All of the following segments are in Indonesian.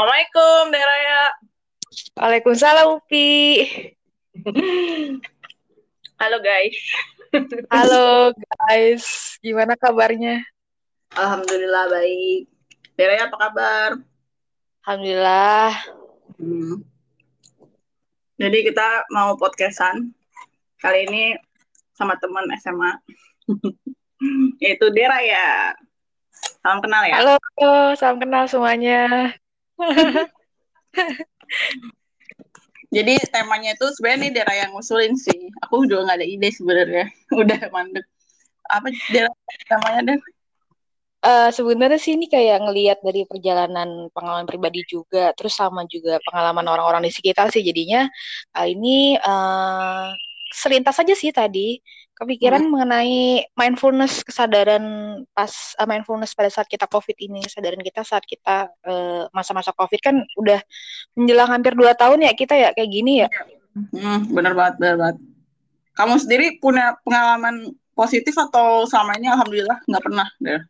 Assalamualaikum, Deraya. Waalaikumsalam, Upi. Halo, guys. Halo, guys. Gimana kabarnya? Alhamdulillah baik. Deraya apa kabar? Alhamdulillah. Hmm. Jadi kita mau podcastan. Kali ini sama teman SMA. Yaitu Deraya. Salam kenal ya. Halo, salam kenal semuanya. Jadi temanya itu sebenarnya nih Dera yang ngusulin sih. Aku juga nggak ada ide sebenarnya. Udah mandek. Apa Dera temanya deh? Uh, sebenarnya sih ini kayak ngelihat dari perjalanan pengalaman pribadi juga, terus sama juga pengalaman orang-orang di sekitar sih. Jadinya kali ini uh, selintas aja sih tadi kepikiran hmm. mengenai mindfulness kesadaran pas uh, mindfulness pada saat kita covid ini kesadaran kita saat kita masa masa-masa covid kan udah menjelang hampir dua tahun ya kita ya kayak gini ya? Hmm, bener banget bener banget. Kamu sendiri punya pengalaman positif atau selama ini alhamdulillah nggak pernah deh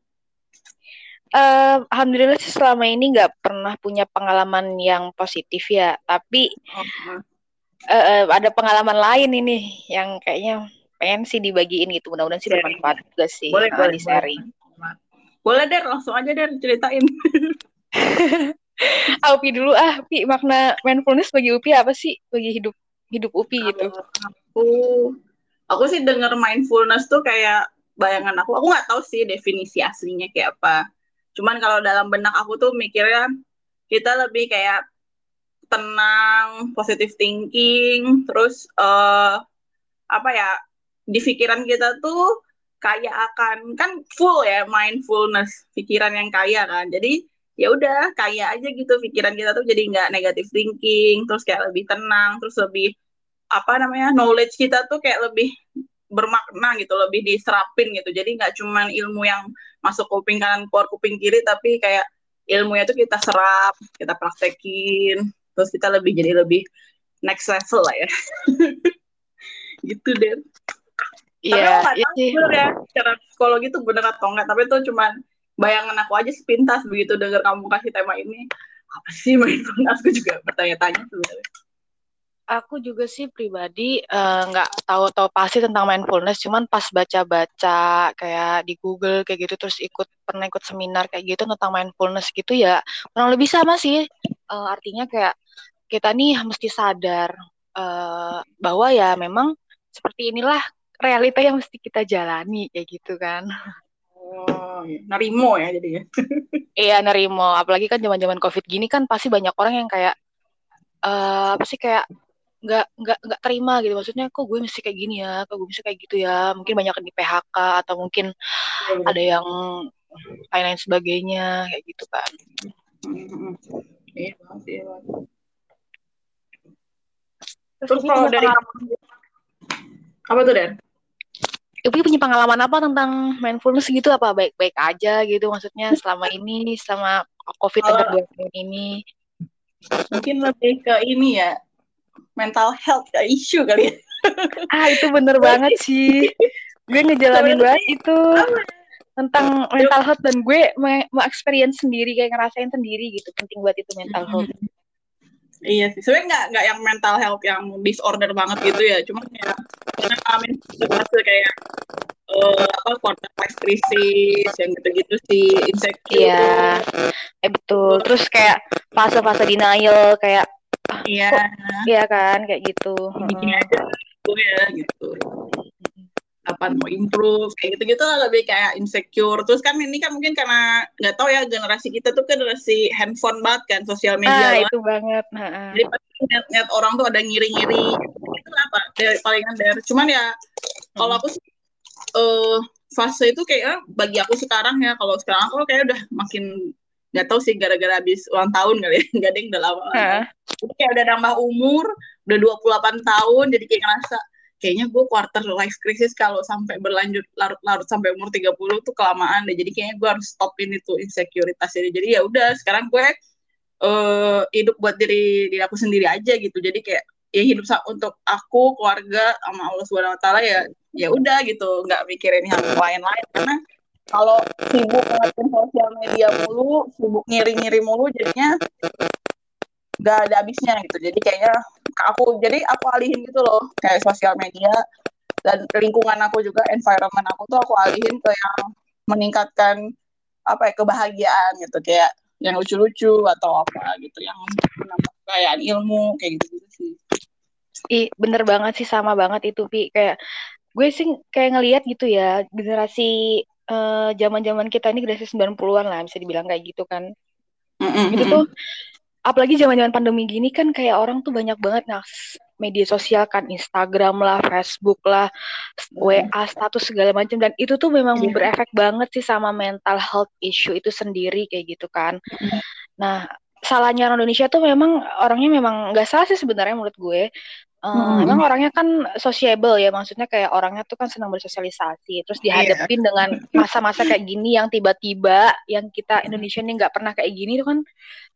Uh, Alhamdulillah sih selama ini nggak pernah punya pengalaman yang positif ya, tapi uh, uh, ada pengalaman lain ini yang kayaknya pengen sih dibagiin gitu mudah-mudahan sih bermanfaat juga sih boleh, boleh, di sharing. boleh. boleh deh langsung aja deh ceritain. Ah, Upi dulu ah Upi makna mindfulness bagi Upi apa sih? Bagi hidup hidup Upi gitu. aku aku sih denger mindfulness tuh kayak bayangan aku. Aku nggak tahu sih definisi aslinya kayak apa. Cuman kalau dalam benak aku tuh mikirnya kita lebih kayak tenang positive thinking terus uh, apa ya di pikiran kita tuh kayak akan kan full ya mindfulness pikiran yang kaya kan. Jadi ya udah kaya aja gitu pikiran kita tuh jadi nggak negatif thinking terus kayak lebih tenang terus lebih apa namanya knowledge kita tuh kayak lebih bermakna gitu lebih diserapin gitu. Jadi nggak cuman ilmu yang masuk kuping kanan keluar kuping kiri tapi kayak ilmunya tuh kita serap kita praktekin terus kita lebih jadi lebih next level lah ya. Gitu deh Iya, tapi aku nggak tahu ya secara psikologi itu bener atau enggak. Tapi itu cuma bayangan aku aja sepintas begitu dengar kamu kasih tema ini. Apa sih mindfulness? Aku juga bertanya-tanya sebenarnya. Aku juga sih pribadi eh, nggak uh, tahu-tahu pasti tentang mindfulness, cuman pas baca-baca kayak di Google kayak gitu, terus ikut pernah ikut seminar kayak gitu tentang mindfulness gitu ya, kurang lebih sama sih. Uh, artinya kayak kita nih mesti sadar uh, bahwa ya memang seperti inilah realita yang mesti kita jalani kayak gitu kan. Oh, iya. nerimo ya jadi ya. iya, nerimo. Apalagi kan zaman-zaman Covid gini kan pasti banyak orang yang kayak uh, apa sih kayak nggak nggak nggak terima gitu maksudnya kok gue mesti kayak gini ya kok gue mesti kayak gitu ya mungkin banyak yang di PHK atau mungkin ya, ada yang lain-lain sebagainya kayak gitu kan iya banget iya banget terus kalau dari apa tuh Dan? Ibu punya pengalaman apa tentang mindfulness gitu? Apa baik-baik aja gitu? Maksudnya selama ini selama covid oh. ini? Mungkin lebih ke ini ya mental health issue kali ya. Ah itu bener banget sih. Gue ngejalanin banget itu. tentang mental health dan gue mau experience sendiri kayak ngerasain sendiri gitu. Penting buat itu mental health Iya sih, sebenarnya nggak nggak yang mental health yang disorder banget gitu ya, cuma ya karena ngalamin fase kayak uh, apa quarter life crisis yang gitu-gitu sih insecure. Iya, eh betul. Terus kayak fase-fase denial kayak Iya. Iya kan, kayak gitu. Bikin aja gitu ya gitu kapan mau improve kayak gitu gitu lah lebih kayak insecure. Terus kan ini kan mungkin karena nggak tahu ya generasi kita tuh kan generasi handphone banget kan sosial media ah, itu banget nah, jadi pasti lihat orang tuh ada ngiri-ngiri itu apa dari palingan dari cuman ya kalau aku sih uh, fase itu kayak bagi aku sekarang ya kalau sekarang aku kayak udah makin nggak tahu sih gara-gara habis ulang tahun kali ya. Nggak ding udah lama. Jadi kayak udah nambah umur udah 28 tahun jadi kayak ngerasa kayaknya gue quarter life crisis kalau sampai berlanjut larut-larut sampai umur 30 tuh kelamaan deh. Jadi kayaknya gue harus stopin itu insekuritas ini. Jadi ya udah sekarang gue uh, hidup buat diri diri aku sendiri aja gitu. Jadi kayak ya hidup untuk aku, keluarga sama Allah Subhanahu wa taala ya ya udah gitu, nggak mikirin hal lain-lain karena kalau sibuk ngeliatin sosial media mulu, sibuk ngiri-ngiri mulu jadinya gak ada habisnya gitu jadi kayaknya aku jadi aku alihin gitu loh kayak sosial media dan lingkungan aku juga environment aku tuh aku alihin ke yang meningkatkan apa ya kebahagiaan gitu kayak yang lucu-lucu atau apa gitu yang menambah kayak ilmu kayak gitu gitu sih Ih, bener banget sih sama banget itu Pi kayak gue sih kayak ngelihat gitu ya generasi zaman zaman-zaman kita ini generasi 90-an lah bisa dibilang kayak gitu kan. Mm-hmm. Itu tuh apalagi zaman-zaman pandemi gini kan kayak orang tuh banyak banget nah media sosial kan Instagram lah, Facebook lah, WA status segala macam dan itu tuh memang yeah. berefek banget sih sama mental health issue itu sendiri kayak gitu kan. Mm-hmm. Nah, salahnya orang Indonesia tuh memang orangnya memang nggak salah sih sebenarnya menurut gue. Uh, hmm. Emang orangnya kan sociable ya, maksudnya kayak orangnya tuh kan senang bersosialisasi, terus iya. dihadapin yeah. dengan masa-masa kayak gini yang tiba-tiba yang kita Indonesia ini nggak pernah kayak gini tuh kan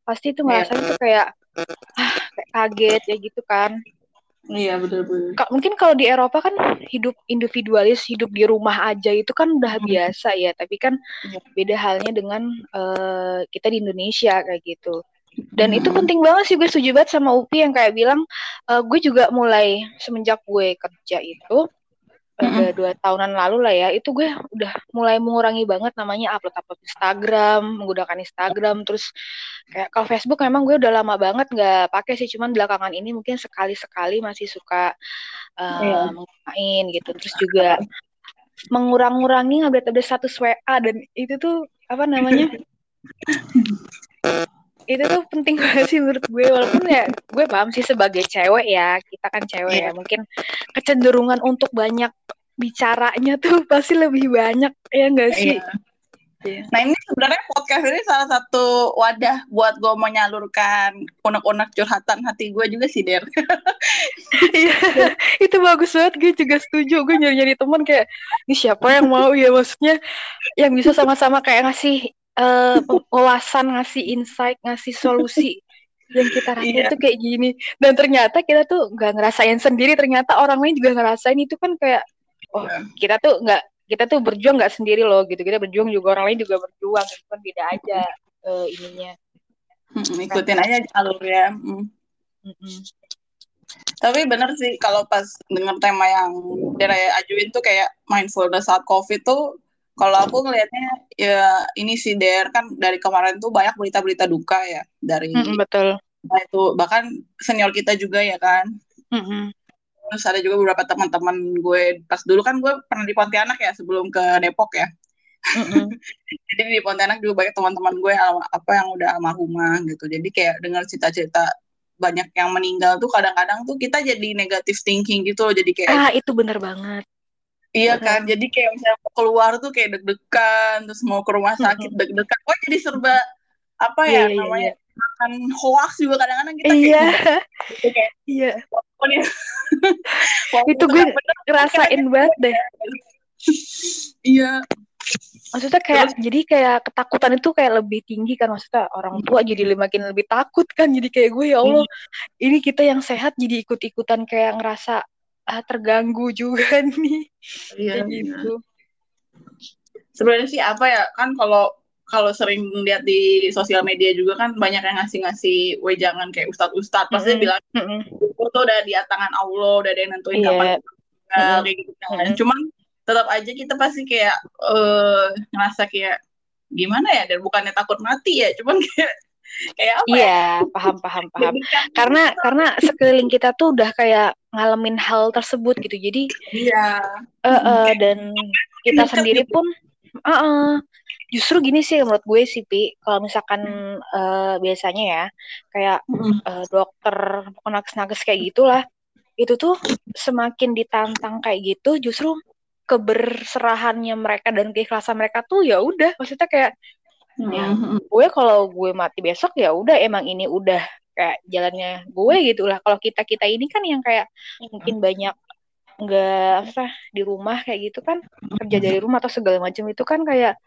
pasti tuh iya. ngerasa yeah. tuh kayak ah, kayak kaget ya gitu kan. Iya betul-betul. Mungkin kalau di Eropa kan hidup individualis, hidup di rumah aja itu kan udah hmm. biasa ya. Tapi kan yeah. beda halnya dengan uh, kita di Indonesia kayak gitu dan itu penting banget sih gue setuju banget sama Upi yang kayak bilang uh, gue juga mulai semenjak gue kerja itu udah dua tahunan lalu lah ya itu gue udah mulai mengurangi banget namanya upload upload Instagram menggunakan Instagram terus kayak kalau Facebook memang gue udah lama banget nggak pakai sih cuman belakangan ini mungkin sekali sekali masih suka uh, yeah. main gitu. Terus juga mengurang-ngurangi update-update status WA dan itu tuh apa namanya itu tuh penting banget sih menurut gue walaupun ya gue paham sih sebagai cewek ya kita kan cewek yeah. ya mungkin kecenderungan untuk banyak bicaranya tuh pasti lebih banyak ya enggak sih yeah. Yeah. Nah ini sebenarnya podcast ini salah satu wadah buat gue menyalurkan unek-unek curhatan hati gue juga sih Der. Iya itu bagus banget gue juga setuju gue nyari-nyari teman kayak ini siapa yang mau ya maksudnya yang bisa sama-sama kayak ngasih uh, wawasan ngasih insight ngasih solusi yang kita rasain yeah. tuh kayak gini dan ternyata kita tuh nggak ngerasain sendiri ternyata orang lain juga ngerasain itu kan kayak oh yeah. kita tuh nggak kita tuh berjuang nggak sendiri loh gitu kita berjuang juga orang lain juga berjuang itu kan beda aja uh, ininya hmm, ikutin aja alurnya hmm. hmm. tapi bener sih kalau pas denger tema yang dia ajuin tuh kayak mindfulness saat covid tuh kalau aku ngelihatnya ya ini sih Der kan dari kemarin tuh banyak berita-berita duka ya dari mm, betul. Nah itu bahkan senior kita juga ya kan. Mm -hmm. terus ada juga beberapa teman-teman gue pas dulu kan gue pernah di Pontianak ya sebelum ke Depok ya. Mm -hmm. jadi di Pontianak juga banyak teman-teman gue apa yang udah almarhumah gitu. Jadi kayak dengar cerita-cerita banyak yang meninggal tuh kadang-kadang tuh kita jadi negatif thinking gitu loh jadi kayak ah itu bener banget Iya kan, jadi kayak misalnya mau keluar tuh kayak deg-degan, terus mau ke rumah sakit deg-degan. Oh jadi serba apa ya yeah, iya, namanya yeah, makan hoax juga kadang-kadang kita kayak yeah. gitu, kayak iya. Yeah. itu gue bener, ngerasain banget deh. Iya. Maksudnya kayak Terus, jadi kayak ketakutan itu kayak lebih tinggi kan maksudnya orang tua jadi makin lebih takut kan jadi kayak gue ya Allah iya. ini kita yang sehat jadi ikut-ikutan kayak ngerasa ah, terganggu juga nih iya, kayak gitu sebenarnya sih apa ya kan kalau kalau sering lihat di sosial media juga kan banyak yang ngasih-ngasih wejangan kayak ustadz-ustadz pasti mm -hmm. bilang tuh udah di tangan Allah udah ada yang nentuin yeah. kapan mm -hmm. kayak gitu kan mm -hmm. cuman tetap aja kita pasti kayak uh, ngerasa kayak gimana ya dan bukannya takut mati ya cuman kayak kayak apa iya ya? paham paham. Paham karena karena sekeliling kita tuh udah kayak ngalamin hal tersebut gitu. Jadi iya. uh, uh, dan kita sendiri pun uh, uh, justru gini sih menurut gue sih pi. Kalau misalkan uh, biasanya ya kayak uh, dokter nakes-nakes kayak gitulah itu tuh semakin ditantang kayak gitu justru keberserahannya mereka dan keikhlasan mereka tuh ya udah. Maksudnya kayak Ya, gue kalau gue mati besok ya udah emang ini udah kayak jalannya gue gitu lah. Kalau kita kita ini kan yang kayak mungkin banyak nggak apa di rumah kayak gitu kan kerja dari rumah atau segala macam itu kan kayak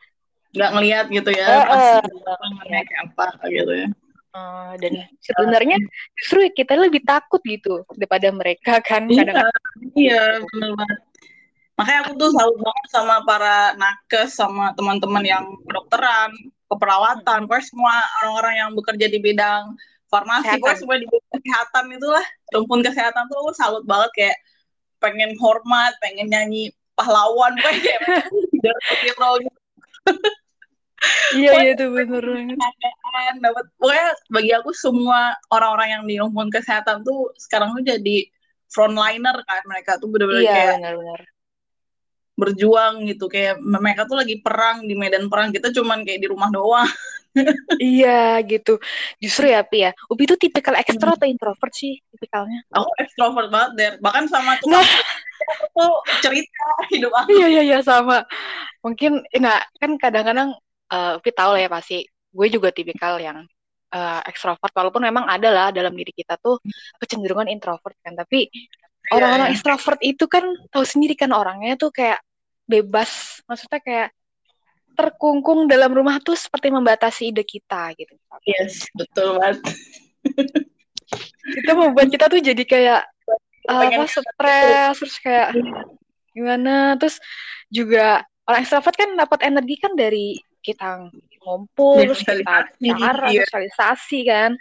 nggak ngelihat gitu ya uh, uh, kayak apa gitu ya. Uh, dan sebenarnya justru kita lebih takut gitu daripada mereka kan iya, kadang iya benar banget. Makanya aku tuh selalu banget sama para nakes sama teman-teman yang kedokteran keperawatan, pokoknya semua orang-orang yang bekerja di bidang farmasi gue semua di kesehatan itulah. Rumpun kesehatan tuh gue salut banget kayak pengen hormat pengen nyanyi pahlawan gue kayak hero gitu. Iya iya itu bener banget. dapat pokoknya bagi aku semua orang-orang yang di rumpun kesehatan tuh sekarang tuh jadi frontliner kan mereka tuh bener-bener iya, kayak berjuang gitu. Kayak mereka tuh lagi perang di medan perang. Kita cuman kayak di rumah doang. Iya gitu. Justru ya Pi ya. Upi tuh tipikal ekstro atau introvert sih tipikalnya? Aku ekstrovert banget der. Bahkan sama tuh nah. tuh cerita hidup aku. Iya iya iya sama. Mungkin nah kan kadang-kadang uh, Upi tahu lah ya pasti. Gue juga tipikal yang uh, ekstrovert. Walaupun memang ada lah dalam diri kita tuh kecenderungan introvert kan. Tapi iya, orang-orang yeah. ekstrovert itu kan tahu sendiri kan orangnya tuh kayak bebas. Maksudnya kayak terkungkung dalam rumah tuh seperti membatasi ide kita gitu. Yes betul banget. Itu membuat kita tuh jadi kayak apa stres terus kayak gimana? Terus juga orang ekstrovert kan dapat energi kan dari kita ngumpul terus kita cara ya. sosialisasi kan.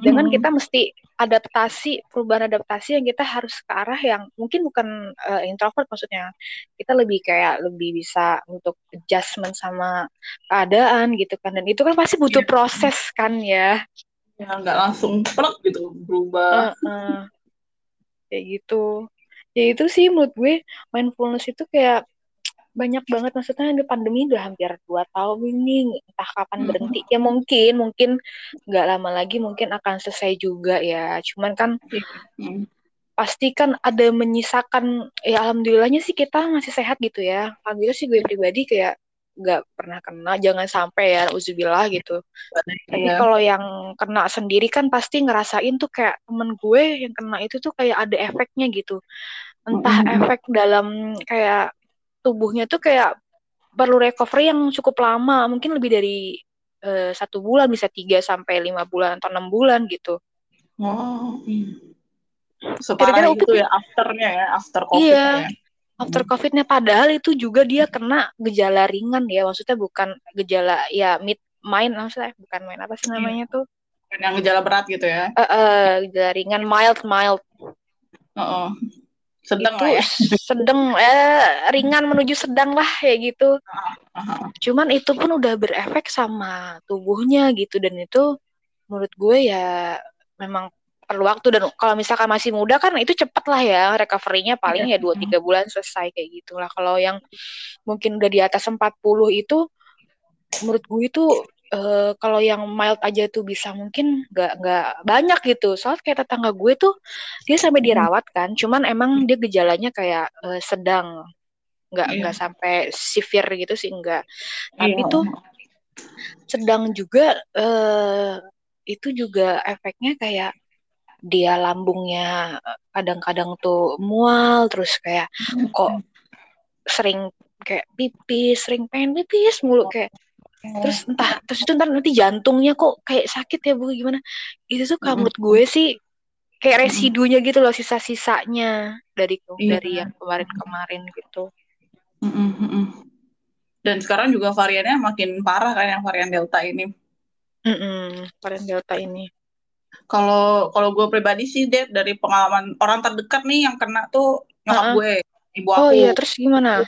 Dengan hmm. kita mesti adaptasi perubahan adaptasi yang kita harus ke arah yang mungkin bukan uh, introvert maksudnya. Kita lebih kayak lebih bisa untuk adjustment sama keadaan gitu kan. Dan itu kan pasti butuh ya. proses kan ya. Ya nggak langsung plek gitu berubah. Uh, uh. kayak gitu. Ya itu sih menurut gue mindfulness itu kayak banyak banget maksudnya ada pandemi udah hampir dua tahun ini entah kapan hmm. berhenti ya mungkin mungkin nggak lama lagi mungkin akan selesai juga ya cuman kan hmm. pasti kan ada menyisakan ya alhamdulillahnya sih kita masih sehat gitu ya alhamdulillah sih gue pribadi kayak nggak pernah kena jangan sampai ya uzubillah gitu tapi ya. kalau yang kena sendiri kan pasti ngerasain tuh kayak temen gue yang kena itu tuh kayak ada efeknya gitu entah -hmm. efek dalam kayak tubuhnya tuh kayak perlu recovery yang cukup lama, mungkin lebih dari uh, satu bulan, bisa tiga sampai lima bulan atau enam bulan gitu. Oh, separah itu ya afternya ya, after covid iya, ya. After covidnya padahal itu juga dia kena gejala ringan ya, maksudnya bukan gejala ya mid main maksudnya bukan main apa sih namanya tuh? Yang gejala berat gitu ya? Uh, uh, gejala ringan mild mild. Uh -uh sedang itu lah ya. sedang eh, ringan menuju sedang lah kayak gitu cuman itu pun udah berefek sama tubuhnya gitu dan itu menurut gue ya memang perlu waktu dan kalau misalkan masih muda kan itu cepet lah ya recovery-nya paling yeah. ya dua tiga bulan selesai kayak gitulah kalau yang mungkin udah di atas 40 itu menurut gue itu uh, kalau yang mild aja tuh bisa mungkin nggak nggak banyak gitu soal kayak tetangga gue tuh dia sampai hmm. dirawat kan cuman emang dia gejalanya kayak uh, sedang nggak yeah. nggak sampai severe gitu sih enggak tapi yeah. tuh sedang juga uh, itu juga efeknya kayak dia lambungnya kadang-kadang tuh mual terus kayak kok hmm. sering kayak pipis sering pengen pipis mulu kayak terus entah terus itu ntar nanti jantungnya kok kayak sakit ya bu gimana? Itu tuh kalau menurut gue sih kayak residunya gitu loh sisa-sisanya dari iya. dari yang kemarin-kemarin gitu. Dan sekarang juga variannya makin parah kan yang varian delta ini. Mm-mm, varian delta ini. Kalau kalau gue pribadi sih Dep, dari pengalaman orang terdekat nih yang kena tuh nyokap uh-huh. gue ibu oh aku. oh iya terus gimana?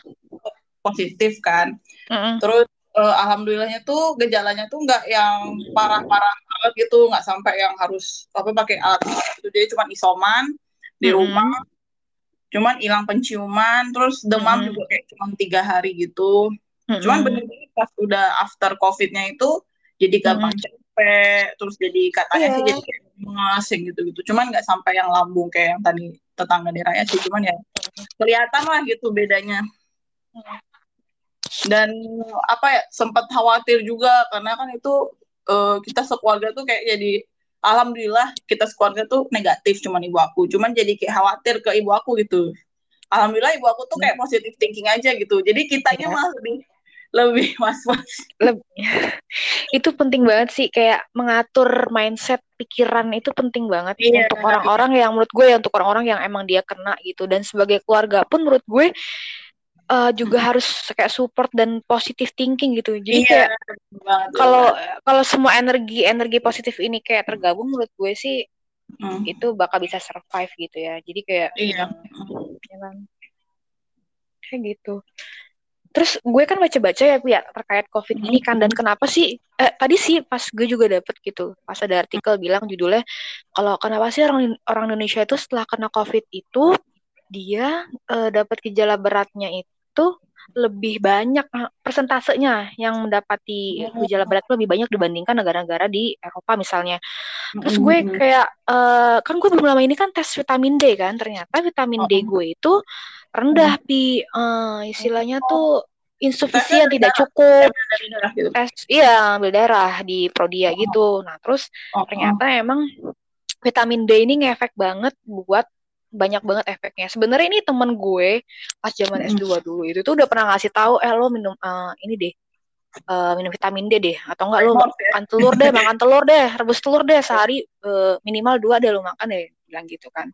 Positif kan. Uh-uh. terus uh, alhamdulillahnya tuh gejalanya tuh nggak yang parah-parah banget gitu nggak sampai yang harus apa pakai alat itu dia cuma isoman di hmm. rumah cuman hilang penciuman terus demam hmm. juga kayak cuma tiga hari gitu hmm. cuman bener-bener pas udah after covidnya itu jadi gampang hmm. capek terus jadi katanya yeah. sih iya. jadi kayak gitu gitu cuman nggak sampai yang lambung kayak yang tadi tetangga di raya sih cuman ya kelihatan lah gitu bedanya hmm dan apa ya sempat khawatir juga karena kan itu uh, kita sekeluarga tuh kayak jadi alhamdulillah kita sekeluarga tuh negatif cuman ibu aku. Cuman jadi kayak khawatir ke ibu aku gitu. Alhamdulillah ibu aku tuh kayak positif thinking aja gitu. Jadi kitanya ya. malah lebih lebih was-was. Itu penting banget sih kayak mengatur mindset pikiran itu penting banget iya, untuk orang-orang yang menurut gue ya untuk orang-orang yang emang dia kena gitu. Dan sebagai keluarga pun menurut gue uh, juga hmm. harus kayak support dan positive thinking gitu. Jadi iya, kayak kalau kalau semua energi energi positif ini kayak tergabung menurut gue sih hmm. itu bakal bisa survive gitu ya. Jadi kayak iya. Ya kan? Kayak gitu. Terus gue kan baca-baca ya ya terkait COVID ini kan dan kenapa sih eh, tadi sih pas gue juga dapet gitu pas ada artikel bilang judulnya kalau kenapa sih orang orang Indonesia itu setelah kena COVID itu dia eh, dapat gejala beratnya itu lebih banyak eh, persentasenya yang mendapati gejala berat lebih banyak dibandingkan negara-negara di Eropa misalnya. Terus gue kayak uh, kan gue belum lama ini kan tes vitamin D kan ternyata vitamin D gue itu rendah pi uh, istilahnya tuh insufisien tidak cukup gitu. tes iya ambil darah di prodia oh. gitu nah terus oh. ternyata emang vitamin D ini ngefek banget buat banyak banget efeknya sebenarnya ini temen gue pas zaman S2 dulu itu tuh udah pernah ngasih tahu eh lo minum uh, ini deh uh, minum vitamin D deh atau enggak lo makan telur deh makan telur deh rebus telur deh sehari uh, minimal dua deh lo makan deh bilang gitu kan.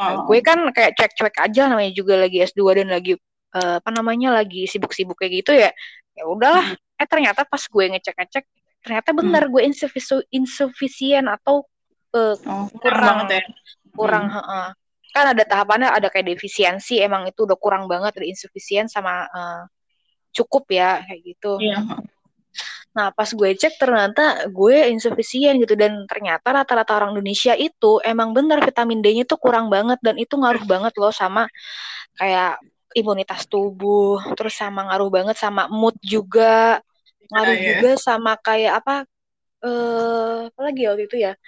Nah, gue kan kayak cek-cek aja namanya juga lagi S2 dan lagi uh, apa namanya lagi sibuk-sibuk kayak gitu ya. Ya udahlah. Hmm. Eh ternyata pas gue ngecek-ngecek ternyata benar hmm. gue insufis insufisien atau uh, oh, kurang banget ya. Kurang, hmm. Kan ada tahapannya ada kayak defisiensi emang itu udah kurang banget ada insufisien sama uh, cukup ya kayak gitu. Iya. Nah, pas gue cek ternyata gue insufisien gitu dan ternyata rata-rata orang Indonesia itu emang benar vitamin D-nya tuh kurang banget dan itu ngaruh banget loh sama kayak imunitas tubuh, terus sama ngaruh banget sama mood juga, ngaruh ah, juga sama kayak apa eh apa lagi waktu itu ya?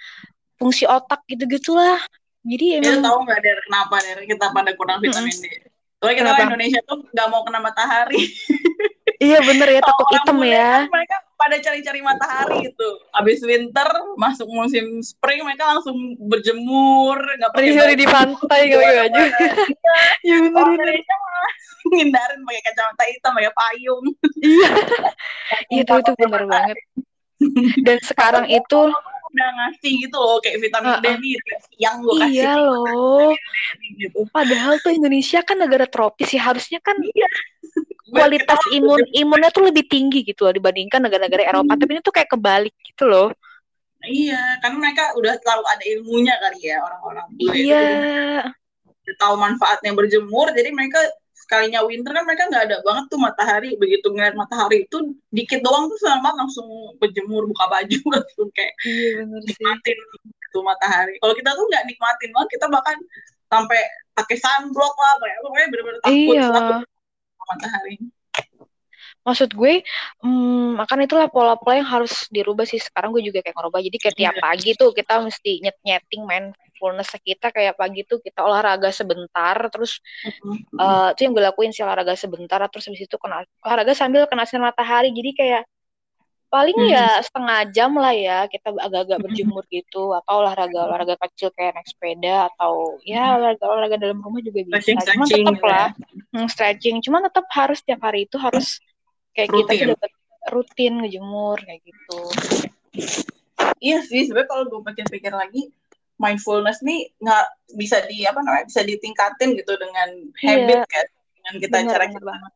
Fungsi otak gitu-gitulah. Jadi emang ya, tahu nggak dari kenapa dari kita pada kurang vitamin D? Soalnya kita Kenapa? Indonesia tuh nggak mau kena matahari. iya bener ya takut hitam ya. Kan mereka pada cari-cari matahari itu. Habis winter masuk musim spring mereka langsung berjemur, nggak pakai di pantai nggak pakai baju. Iya bener bener. Ngindarin pakai kacamata hitam, pakai payung. Iya. itu itu bener banget. Dan sekarang itu udah ngasih gitu loh kayak vitamin D nih siang gue kasih. Iya loh. Gitu. Padahal tuh Indonesia kan negara tropis sih harusnya kan iya. kualitas imun imunnya tuh lebih tinggi gitu loh dibandingkan negara-negara Eropa. Hmm. Tapi ini tuh kayak kebalik gitu loh. Iya, kan mereka udah tahu ada ilmunya kali ya orang-orang. Iya. tahu manfaatnya berjemur, jadi mereka sekalinya winter kan mereka nggak ada banget tuh matahari. Begitu ngeliat matahari itu dikit doang tuh sama langsung berjemur buka baju langsung kayak iya, bener nikmatin itu matahari. Kalau kita tuh nggak nikmatin banget kita bahkan sampai pakai sunblock lah pokoknya bener-bener takut, iya. takut matahari maksud gue hmm, makan itulah pola-pola yang harus dirubah sih. Sekarang gue juga kayak ngerubah. Jadi kayak tiap yeah. pagi tuh kita mesti nyet nyeting mindfulness kita. Kayak pagi tuh kita olahraga sebentar terus mm-hmm. uh, itu yang gue lakuin sih olahraga sebentar terus habis itu kena olahraga sambil kena sinar matahari. Jadi kayak paling hmm. ya setengah jam lah ya kita agak-agak berjemur gitu. Atau olahraga olahraga kecil kayak naik sepeda atau ya olahraga olahraga dalam rumah juga bisa. Stretching, cuma tetap lah ya. hmm, stretching. Cuma tetap harus tiap hari itu harus kayak rutin. kita tuh dapat rutin ngejemur kayak gitu iya sih sebenarnya kalau gue pikir-pikir lagi mindfulness nih nggak bisa di apa namanya bisa ditingkatin gitu dengan iya. habit yeah. kan dengan kita bener, cara kita banget.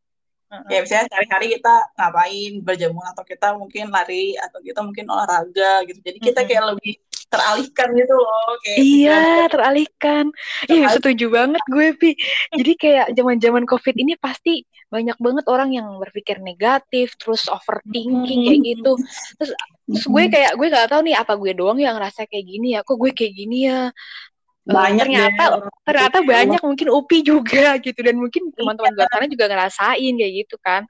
ya misalnya sehari-hari kita ngapain berjemur atau kita mungkin lari atau kita mungkin olahraga gitu jadi kita kayak lebih teralihkan gitu loh kayak iya teralihkan. Iya setuju banget gue pi. Jadi kayak zaman zaman covid ini pasti banyak banget orang yang berpikir negatif terus overthinking kayak gitu. Terus terus gue kayak gue gak tahu nih apa gue doang yang ngerasa kayak gini ya. Kok gue kayak gini ya? Eh, banyak ternyata deh, ternyata banyak mungkin Upi juga gitu. Dan mungkin teman-teman iya. sana juga ngerasain kayak gitu kan.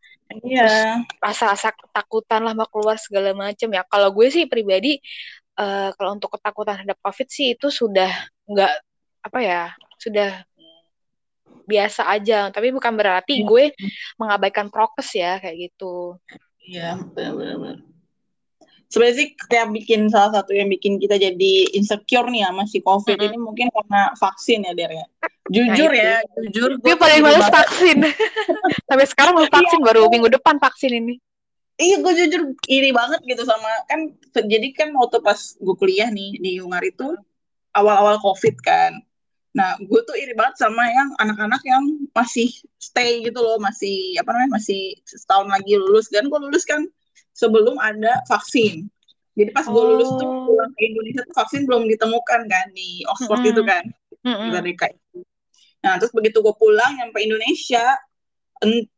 Iya. Rasa-rasa ketakutan lah mau keluar segala macam ya. Kalau gue sih pribadi uh, kalau untuk ketakutan terhadap COVID sih itu sudah nggak apa ya sudah biasa aja. Tapi bukan berarti hmm. gue mengabaikan prokes ya kayak gitu. Iya benar-benar sebenarnya sih kayak bikin salah satu yang bikin kita jadi insecure nih sama si covid mm -hmm. ini mungkin karena vaksin ya Der ya. Jujur nah, ya jujur gue paling males vaksin. Sampai sekarang mau vaksin iya. baru minggu depan vaksin ini iya gue jujur iri banget gitu sama kan jadi kan waktu pas gue kuliah nih di Ungar itu awal-awal covid kan Nah, gue tuh iri banget sama yang anak-anak yang masih stay gitu loh, masih apa namanya, masih setahun lagi lulus. Dan gue lulus kan sebelum ada vaksin. Jadi pas gue lulus tuh Oh. pulang ke Indonesia tuh vaksin belum ditemukan kan di Oxford Mm-mm. itu kan, Mm-mm. dari KI. Nah, terus begitu gue pulang nyampe Indonesia,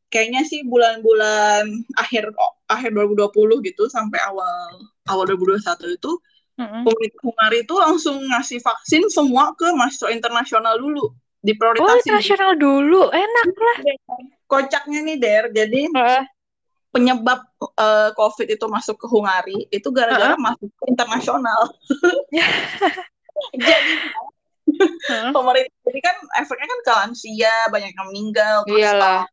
kayaknya sih bulan-bulan akhir akhir 2020 gitu sampai awal awal 2021 itu Mm-mm. pemerintah Hungari itu langsung ngasih vaksin semua ke mahasiswa internasional dulu Oh, diprioritaskan. internasional dulu. Enak lah. Kocaknya nih Der, jadi Heeh. penyebab eh, COVID itu masuk ke Hungari itu gara-gara masuk ke internasional. jadi Heeh. pemerintah jadi kan efeknya kan ke lansia banyak yang meninggal terus Iyalah.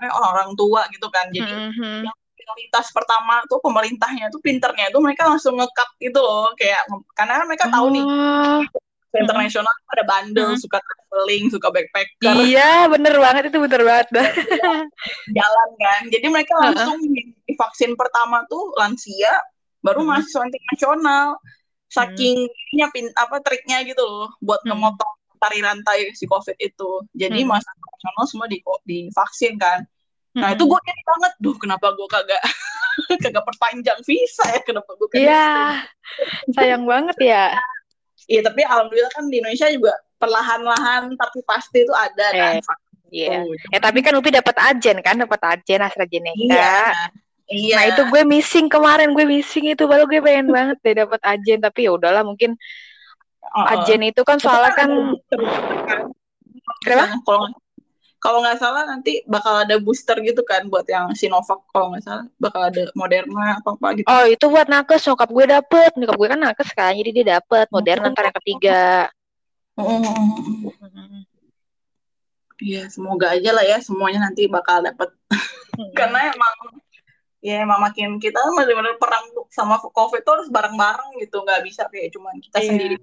Eh, orang tua gitu kan jadi Mhm. prioritas pertama tuh pemerintahnya tuh pinternya tuh mereka langsung ngekat gitu loh kayak karena kan mereka tahu nih Oh, ke internasional pada bandel Mm. suka traveling suka backpacker iya bener banget itu bener banget dah. jalan kan jadi mereka langsung di vaksin pertama tuh lansia baru Hmm. mahasiswa internasional saking ininya pin apa triknya gitu loh buat Hmm. ngemotong tari rantai si covid itu jadi Hmm. mahasiswa internasional semua di divaksin kan nah Mm-mm. itu gue iri banget duh kenapa gue kagak kagak perpanjang visa ya kenapa gue kagak Iya, sayang banget ya. Iya tapi alhamdulillah kan di Indonesia juga perlahan-lahan tapi pasti itu ada kan Eh, vaksin Iya. itu. Ya tapi kan Upi dapat ajen kan, dapat ajen AstraZeneca. Iya. Iya. Nah itu gue missing kemarin, gue missing itu baru gue pengen banget deh dapat ajen tapi ya udahlah mungkin Oh, oh. ajen itu kan soalnya kan gitu kan. Kenapa? Misalnya Kalau kalau nggak salah nanti bakal ada booster gitu kan buat yang Sinovac kalau nggak salah bakal ada Moderna apa apa gitu. oh itu buat nakes nyokap gue dapet, nyokap gue kan nakes kan, jadi dia dapet Moderna ntar yang ketiga. Mm. Iya semoga aja lah ya semuanya nanti bakal dapet karena emang ya emang makin kita benar-benar perang sama COVID tuh harus bareng-bareng gitu nggak bisa kayak cuman kita Iya. sendiri.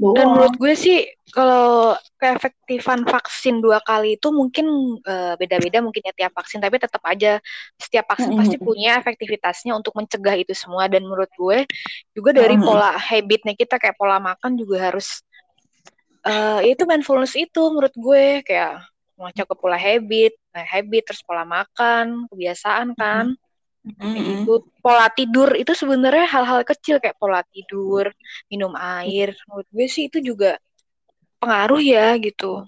Dan menurut gue sih kalau keefektifan vaksin dua kali itu mungkin eh, beda-beda mungkin ya tiap vaksin tapi tetap aja setiap vaksin pasti punya efektivitasnya untuk mencegah itu semua. Dan menurut gue juga dari pola habitnya kita kayak pola makan juga harus eh itu mindfulness itu menurut gue. Kayak ngaco ke pola habit, nah, habit terus pola makan, kebiasaan kan. Kayak Mm-mm. gitu. Pola tidur itu sebenarnya hal-hal kecil kayak pola tidur, minum air. Menurut gue sih itu juga pengaruh ya gitu.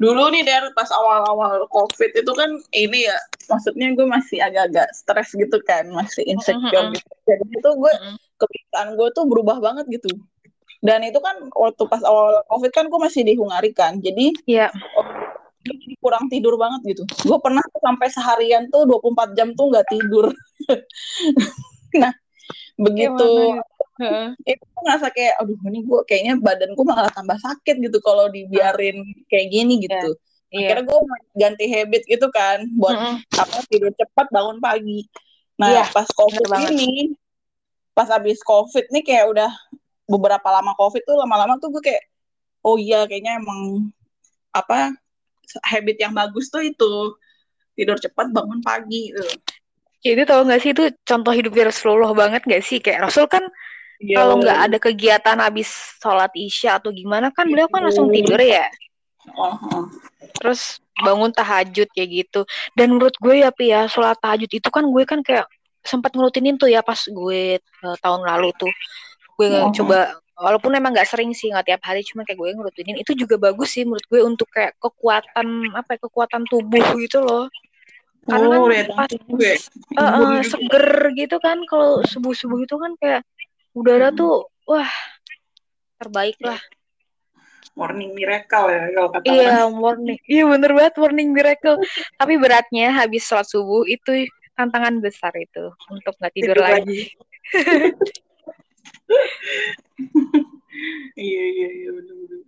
Dulu nih dari pas awal-awal COVID itu kan ini ya, maksudnya gue masih agak-agak stres gitu kan, masih insecure Mm-mm. gitu. Jadi itu gue Mm-mm. kebiasaan gue tuh berubah banget gitu. Dan itu kan waktu pas awal COVID kan gue masih di Hungari kan, jadi Iya. Jadi kurang tidur banget gitu. Gue pernah tuh sampai seharian tuh 24 jam tuh nggak tidur. nah, begitu ya? Itu ngerasa kayak aduh ini gue kayaknya badan gue malah tambah sakit gitu kalau dibiarin kayak gini gitu. Iya. Akhirnya gue ganti habit gitu kan buat Mm-mm. apa tidur cepat bangun pagi. Nah Iya, pas covid ini, pas abis covid nih kayak udah beberapa lama covid tuh lama-lama tuh gue kayak oh iya kayaknya emang apa habit yang bagus tuh itu tidur cepat bangun pagi gitu. Jadi tau gak sih itu contoh hidup Rasulullah banget gak sih? Kayak Rasul kan Iya. kalau nggak ada kegiatan habis sholat isya atau gimana kan beliau kan langsung tidur ya. Oh. Terus bangun tahajud kayak gitu. Dan menurut gue ya Pi ya sholat tahajud itu kan gue kan kayak sempat ngerutinin tuh ya pas gue eh, tahun lalu tuh. Gue Oh. coba walaupun emang nggak sering sih nggak tiap hari cuman kayak gue ngerutinin itu juga bagus sih menurut gue untuk kayak kekuatan apa ya kekuatan tubuh gitu loh. Karena kan Oh, lihat pas gue. Eh, eh, seger gitu kan kalau subuh-subuh itu kan kayak udara Hmm. tuh wah terbaik lah. Morning miracle ya kalau kata Iya morning, iya bener banget morning miracle. Tapi beratnya habis sholat subuh itu tantangan besar itu untuk nggak tidur, Tidur lagi. iya iya iya benar-benar.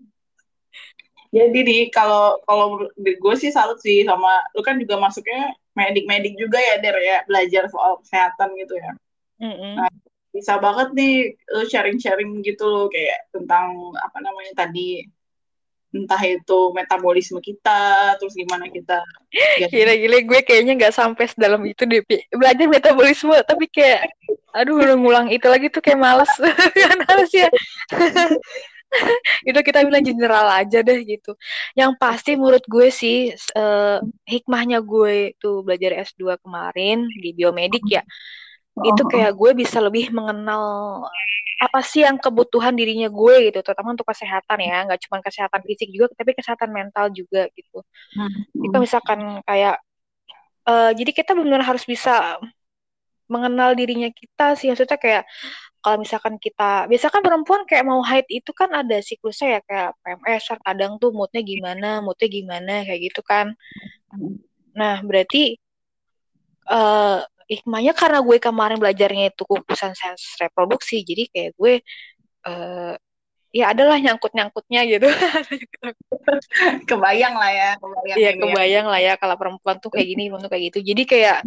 Jadi di kalau kalau gue sih salut sih sama lu kan juga masuknya medik-medik juga ya Der ya belajar soal kesehatan gitu ya. Mm-mm. Nah, Bisa banget nih lu sharing-sharing gitu loh kayak tentang apa namanya tadi entah itu metabolisme kita terus gimana kita Gila-gila gue kayaknya nggak sampai sedalam itu deh belajar metabolisme tapi kayak aduh udah ngulang itu lagi tuh kayak males kan harus ya itu kita bilang general aja deh gitu. Yang pasti menurut gue sih uh, hikmahnya gue tuh belajar S2 kemarin di biomedik ya. Itu kayak gue bisa lebih mengenal apa sih yang kebutuhan dirinya gue gitu, terutama untuk kesehatan ya, nggak cuma kesehatan fisik juga, tapi kesehatan mental juga gitu. Hmm. Itu misalkan kayak, uh, jadi kita benar-benar harus bisa mengenal dirinya kita sih, maksudnya kayak kalau misalkan kita biasa kan perempuan kayak mau haid itu kan ada siklusnya ya kayak PMS kadang tuh moodnya gimana moodnya gimana kayak gitu kan nah berarti uh, hikmahnya karena gue kemarin belajarnya itu kukusan sains reproduksi jadi kayak gue uh, ya adalah nyangkut nyangkutnya gitu. Kebayang lah ya kebayang ya. kebayang lah ya kalau perempuan tuh kayak gini tuh kayak gitu. Jadi kayak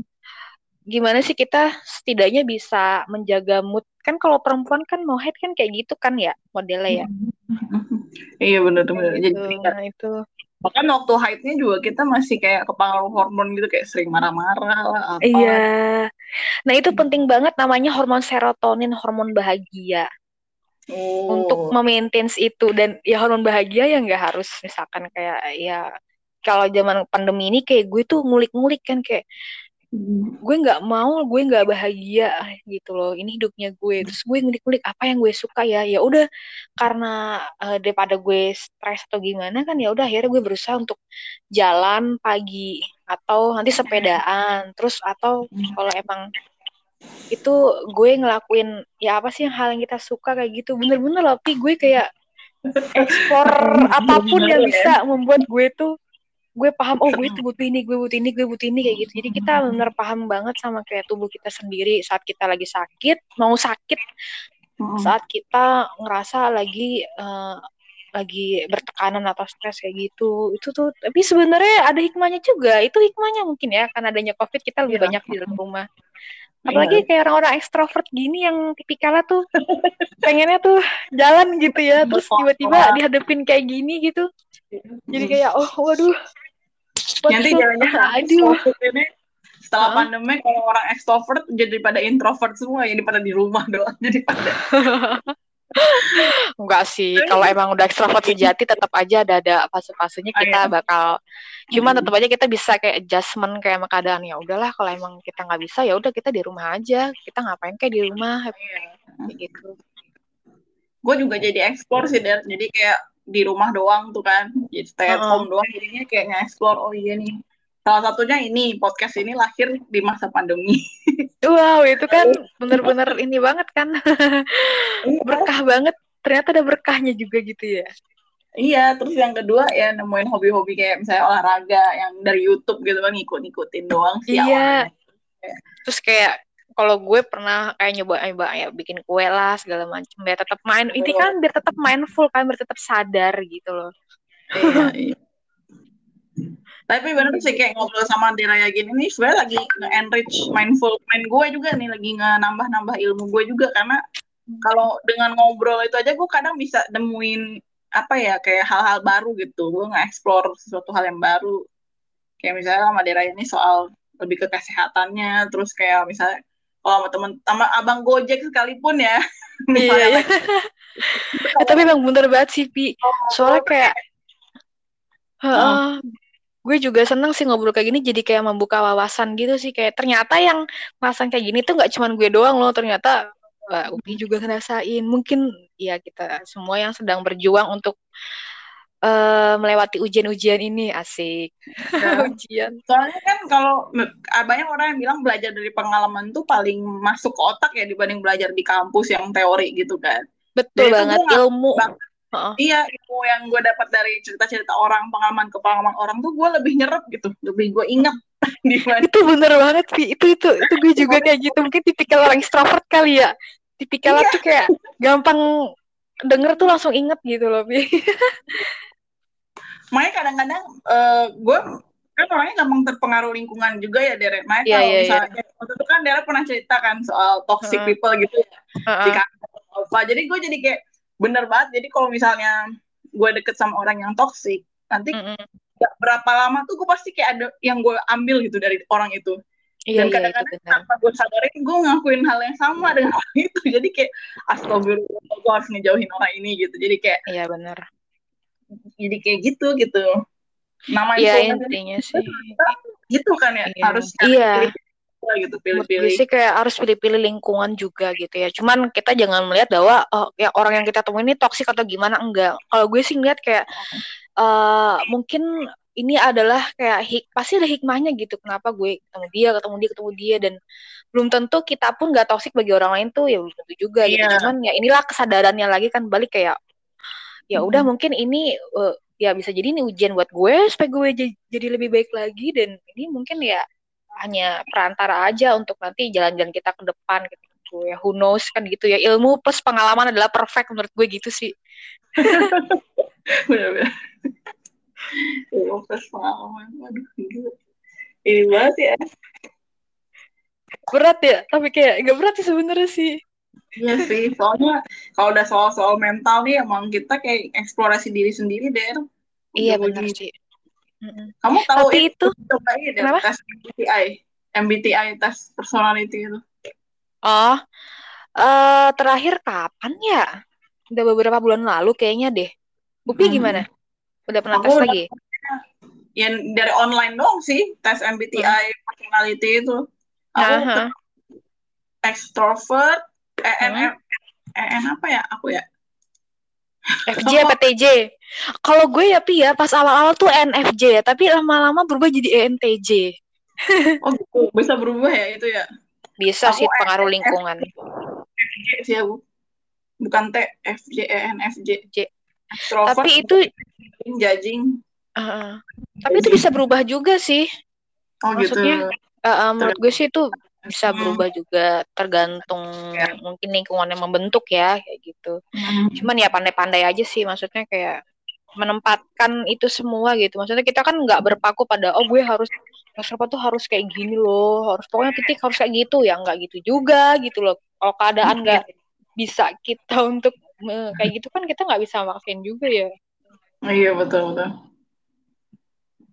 gimana sih kita setidaknya bisa menjaga mood? Kan kalau perempuan kan mau head kan kayak gitu kan ya modelnya ya? Iya benar benar gitu, jadi nah, itu bahkan waktu haidnya juga kita masih kayak kepengaruh hormon gitu kayak sering marah-marah lah apa. Iya. Nah itu penting banget namanya hormon serotonin hormon bahagia. Oh. untuk memaintain itu. Dan ya hormon bahagia ya nggak harus misalkan kayak ya kalau zaman pandemi ini kayak gue tuh ngulik-ngulik kan kayak gue nggak mau gue nggak bahagia gitu loh. Ini hidupnya gue. Terus gue ngulik-ngulik apa yang gue suka ya. Ya udah karena uh, daripada gue stres atau gimana kan ya udah akhirnya gue berusaha untuk jalan pagi atau nanti sepedaan. Terus atau kalau emang itu gue ngelakuin ya apa sih hal yang kita suka kayak gitu. Bener-bener loh tapi gue kayak ekspor apa pun yang ya. bisa membuat gue tuh gue paham oh gue butuh ini gue butuh ini gue butuh ini kayak gitu. Jadi kita benar paham banget sama kayak tubuh kita sendiri saat kita lagi sakit mau sakit. Saat kita ngerasa lagi uh, lagi bertekanan atau stres kayak gitu. Itu tuh tapi sebenarnya ada hikmahnya juga. Itu hikmahnya mungkin ya karena adanya covid kita lebih ya. banyak di rumah. Apalagi iya. kayak orang-orang ekstrovert gini yang tipikalnya tuh pengennya tuh jalan gitu ya terus tiba-tiba dihadapin kayak gini gitu. Jadi kayak oh waduh Nanti jangan-jangan aduh. ini setelah huh? pandemi kalau orang extrovert jadi pada introvert semua jadi pada di rumah doang jadi pada Enggak sih, kalau emang udah ekstrovert sejati tetap aja ada ada fase-fasenya oh, kita oh, iya. bakal cuman hmm. tetap aja kita bisa kayak adjustment kayak sama keadaan ya udahlah kalau emang kita nggak bisa ya udah kita di rumah aja kita ngapain kayak di rumah iya. kayak gitu gue juga jadi ekspor sih dan jadi kayak di rumah doang tuh kan. Jadi stay at home doang jadinya kayak nge-explore oh iya nih. Salah satunya ini podcast ini lahir di masa pandemi. Wow itu kan bener-bener ini banget kan. Iya. berkah banget ternyata ada berkahnya juga gitu ya. Iya, terus yang kedua ya nemuin hobi-hobi kayak misalnya olahraga yang dari YouTube gitu kan ngikut-ngikutin doang sih Iya. Terus kayak kalau gue pernah kayak nyoba-nyoba ya bikin kue lah segala macam biar tetap main ini kan biar tetap mindful kan biar tetap sadar gitu loh. Iya, iya. tapi benar sih kayak ngobrol sama Deraya gini nih sebenarnya lagi nge-enrich mindful mind gue juga nih lagi nge-nambah-nambah ilmu gue juga karena kalau dengan ngobrol itu aja gue kadang bisa nemuin apa ya kayak hal-hal baru gitu. Gue nge-explore sesuatu hal yang baru. Kayak misalnya sama Deraya ini soal lebih ke kesehatannya terus kayak misalnya kalau sama temen sama abang Gojek sekalipun ya. Iya, iya. eh, tapi emang bener banget sih Pi. Soalnya kayak uh, gue juga seneng sih ngobrol kayak gini jadi kayak membuka wawasan gitu sih. Kayak ternyata yang pasang kayak gini tuh nggak cuman gue doang loh. Ternyata uh, Upi juga ngerasain. Mungkin ya kita semua yang sedang berjuang untuk uh, melewati ujian-ujian ini asik. Ya. ujian. Soalnya kan kalau banyak orang yang bilang belajar dari pengalaman tuh paling masuk ke otak ya dibanding belajar di kampus yang teori gitu kan. Betul Jadi banget ilmu. Bang, uh Iya, ilmu yang gue dapat dari cerita-cerita orang, pengalaman ke pengalaman orang tuh gue lebih nyerap gitu, lebih gue ingat. itu bener banget sih, itu itu itu gue juga kayak gitu. Mungkin tipikal orang extrovert kali ya. Tipikal iya. tuh kayak gampang denger tuh langsung inget gitu loh, makanya kadang-kadang uh, gue kan orangnya gampang terpengaruh lingkungan juga ya Dere. Makanya yeah, kalau yeah, misalnya yeah. waktu itu kan Dere pernah cerita kan soal toxic uh. people gitu ya uh -uh. di kantor. Jadi gue jadi kayak bener banget. Jadi kalau misalnya gue deket sama orang yang toxic, nanti uh -uh. berapa lama tuh gue pasti kayak ada yang gue ambil gitu dari orang itu. Iya, Dan iya, kadang-kadang iya, tanpa gue sadarin gue ngakuin hal yang sama dengan orang itu. Jadi kayak astagfirullah gue harus ngejauhin orang ini gitu jadi kayak iya benar jadi kayak gitu gitu nama iya itu intinya sih gitu kan ya Iya. harus Iya. pilih gitu pilih-pilih sih kayak harus pilih-pilih lingkungan juga gitu ya. Cuman kita jangan melihat bahwa oh, ya orang yang kita temuin ini toksik atau gimana enggak. Kalau gue sih ngeliat kayak eh mungkin ini adalah kayak hik pasti ada hikmahnya gitu. Kenapa gue ketemu dia, ketemu dia, ketemu dia dan belum tentu kita pun nggak toksik bagi orang lain tuh ya belum tentu juga gitu. Iya. Cuman ya inilah kesadarannya lagi kan balik kayak ya udah Mhm. mungkin ini eh, ya bisa jadi ini ujian buat gue supaya gue jadi lebih baik lagi dan ini mungkin ya hanya perantara aja untuk nanti jalan-jalan kita ke depan gitu ya who knows kan gitu ya ilmu plus pengalaman adalah perfect menurut gue gitu sih Pengalaman. Waduh gila. Ini banget ya. Berat ya tapi kayak gak berat sih sebenarnya sih. Iya sih, soalnya kalau udah soal-soal mental nih emang kita kayak eksplorasi diri sendiri deh. iya benar sih. Kamu tahu tapi itu coba ini deh, Kenapa? tes MBTI, MBTI tes personality itu. oh eh terakhir kapan ya? Udah beberapa bulan lalu kayaknya deh. Upi Hmm. gimana udah pernah Aku tes udah- lagi Yang dari online dong sih, tes MBTI personality itu. Aku extrovert, EN, Hmm. EN apa ya? Aku ya. FJ apa TJ? Kalau gue ya Pi ya pas awal-awal tuh NFJ ya, tapi lama-lama berubah jadi E ENTJ. Oh gitu, bisa berubah ya itu ya. Bisa Aku sih pengaruh lingkungan. FJ sih aku. Bukan T, FJ, EN, FJ. J. Tapi itu judging. uh, tapi itu bisa berubah juga sih. Oh gitu. Maksudnya, Uh, uh, menurut gue sih itu bisa Hmm. berubah juga tergantung Ya. mungkin lingkungan yang membentuk ya kayak gitu. Hmm. Cuman ya pandai-pandai aja sih maksudnya kayak menempatkan itu semua gitu. Maksudnya kita kan nggak berpaku pada oh gue harus extrovert tuh harus kayak gini loh, harus pokoknya titik harus kayak gitu ya nggak gitu juga gitu loh. Kalau keadaan nggak bisa kita untuk kayak gitu kan kita nggak bisa maksain juga ya. Iya betul betul.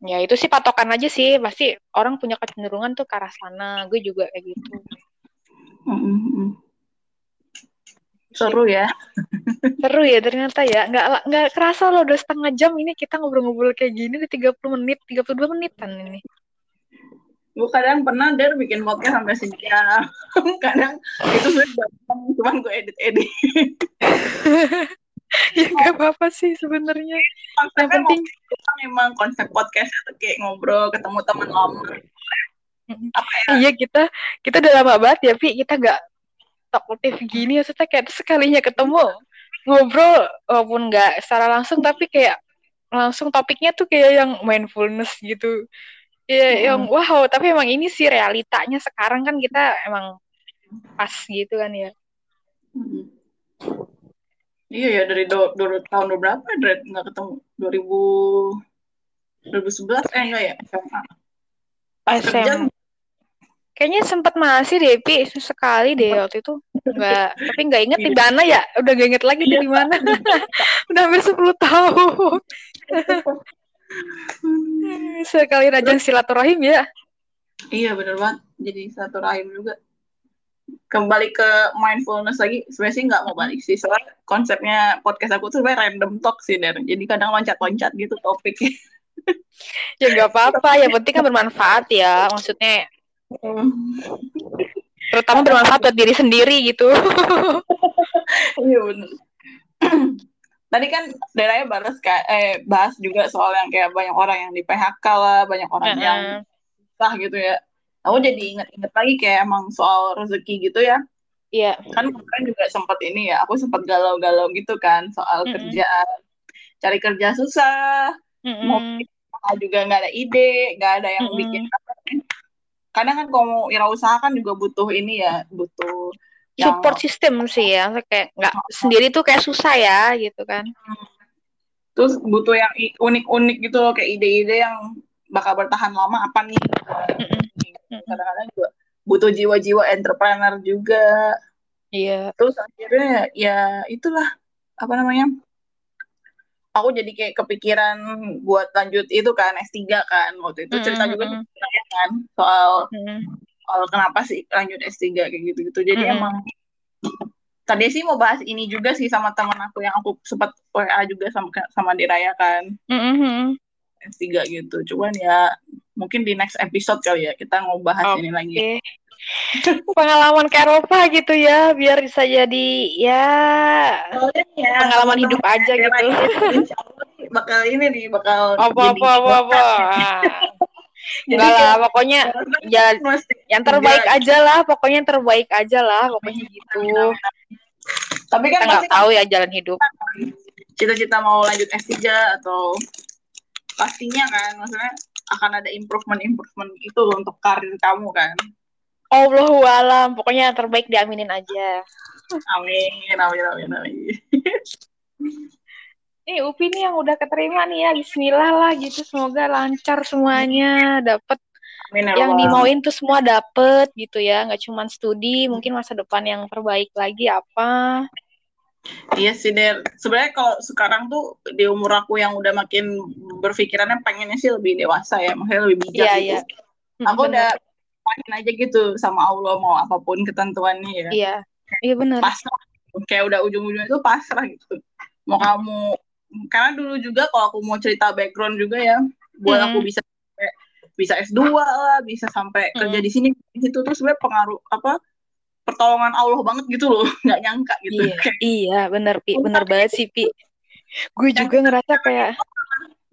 Ya itu sih patokan aja sih. Pasti orang punya kecenderungan tuh ke arah sana. Gue juga kayak gitu. Mm-mm. Seru ya. Seru ya ternyata ya. Nggak nggak kerasa loh udah setengah jam ini kita ngobrol-ngobrol kayak gini udah 30 menit, 32 menitan ini. Gue kadang pernah der bikin podcast sampai sejam. kadang itu sudah cuman gue edit edit. ya nggak apa-apa sih sebenarnya. Yang Konsepnya penting ngobrol, emang konsep podcastnya tuh kayak ngobrol, ketemu teman lama. Apa ya? iya kita kita udah lama banget ya, Pi. Kita nggak talkative gini maksudnya kayak sekalinya ketemu ngobrol walaupun nggak secara langsung tapi kayak langsung topiknya tuh kayak yang mindfulness gitu. Ya, Hmm. yang wow, tapi emang ini sih realitanya sekarang kan kita emang pas gitu kan ya. Mm. Iya ya dari do, do, tahun berapa Dred nggak ketemu 2000 2011 eh enggak ya SMA. Pas kerja SM. Kayaknya sempat masih deh, Pi, sekali deh waktu itu. Enggak, tapi nggak inget di mana ya. Udah gak inget lagi dari mana. Udah hampir 10 tahun. Sekali rajin silaturahim ya. Iya bener banget. Jadi satu rahim juga. Kembali ke mindfulness lagi. Sebenarnya sih nggak mau balik sih. Soalnya konsepnya podcast aku tuh sebenarnya random talk sih. Der. Jadi kadang loncat-loncat gitu topiknya. Ya nggak apa-apa, yang penting kan bermanfaat ya. Maksudnya terutama bermanfaat buat diri sendiri gitu. Iya bener. Tadi kan daerahnya bahas kayak eh bahas juga soal yang kayak banyak orang yang di PHK lah, banyak orang yang Heeh. susah gitu ya. Aku jadi inget-inget lagi kayak emang soal rezeki gitu ya. Iya. Kan kemarin juga sempat ini ya, aku sempat galau-galau gitu kan soal Mm-mm. kerjaan. Cari kerja susah, mau Mm-mm. usaha juga nggak ada ide, nggak ada yang Mm-mm. bikin apa. Kadang kan kalau mau wirausaha kan juga butuh ini ya, butuh yang Support system sih ya, kayak nggak sendiri tuh kayak susah ya gitu kan. terus butuh yang unik-unik gitu loh, kayak ide-ide yang bakal bertahan lama apa nih. Kadang-kadang juga butuh jiwa-jiwa entrepreneur juga. Iya. Terus akhirnya ya itulah apa namanya? Aku jadi kayak kepikiran buat lanjut itu kan S3 kan waktu itu cerita juga Mm-mm. saya kan soal Mm-mm. Soal kenapa sih lanjut S3 kayak gitu-gitu. Jadi Mm-mm. emang tadi sih mau bahas ini juga sih sama teman aku yang aku sempat WA juga sama sama dirayakan Mm-hmm. S3 gitu cuman ya mungkin di next episode kali ya kita mau bahas ini lagi. Pengalaman ke Eropa gitu ya, biar bisa jadi ya ya, pengalaman hidup aja gitu. insya Allah bakal ini nih bakal Apa apa apa apa. Enggak lah, pokoknya ya Mesti yang terbaik aja lah, pokoknya yang terbaik aja lah, pokoknya gitu. tapi kan nggak kan tahu ya jalan hidup. cita-cita mau lanjut S3 atau pastinya kan maksudnya akan ada improvement-improvement itu untuk karir kamu kan Allahu alam, pokoknya yang terbaik diaminin aja. amin amin amin amin Nih Upi nih yang udah keterima nih ya, Bismillah lah gitu, semoga lancar semuanya, dapet amin ya yang dimauin tuh semua dapet gitu ya, nggak cuma studi, mungkin masa depan yang terbaik lagi apa. Iya sih Der. Sebenarnya kalau sekarang tuh di umur aku yang udah makin berpikirannya pengennya sih lebih dewasa ya, maksudnya lebih bijak Iya, gitu. iya. Aku Bener. udah makin aja gitu sama Allah mau apa pun ketentuannya ya. Iya, iya bener. Pasrah. Kayak udah ujung-ujungnya itu pasrah gitu. Mau kamu karena dulu juga kalau aku mau cerita background juga ya, buat Hmm. aku bisa bisa S2 lah, bisa sampai kerja Hmm. di sini di situ tuh sebenarnya pengaruh apa pertolongan Allah banget gitu loh, nggak nyangka gitu. Iya, Kayak iya bener Pi, bener banget sih Pi. Gue juga ngerasa kayak,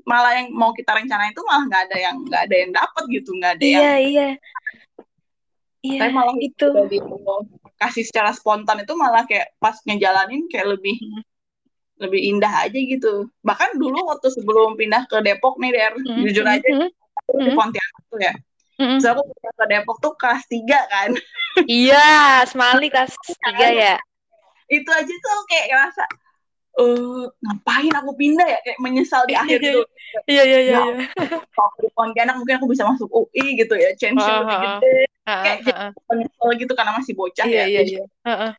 malah yang mau kita rencanain itu malah nggak ada yang nggak ada yang dapat gitu nggak ada yang iya iya, iya tapi malah itu. kasih secara spontan itu malah kayak pas ngejalanin kayak lebih Hmm. Lebih indah aja gitu bahkan dulu waktu sebelum pindah ke Depok nih Der Hmm, jujur hmm, aja hmm, aku di hmm. Pontianak tuh ya hmm. terus aku pindah ke Depok tuh kelas 3 kan Iya, Semali kelas tiga ya. itu aja tuh kayak ngerasa eh ngapain aku pindah ya kayak menyesal di akhir gitu Iya iya iya. Ya, iya. kalau aku di Pontianak mungkin aku bisa masuk UI gitu ya chance Ah, lebih ah, ah. gede Ah, kayak ah, ah. menyesal gitu karena masih bocah Iya ya iya iya. Ah.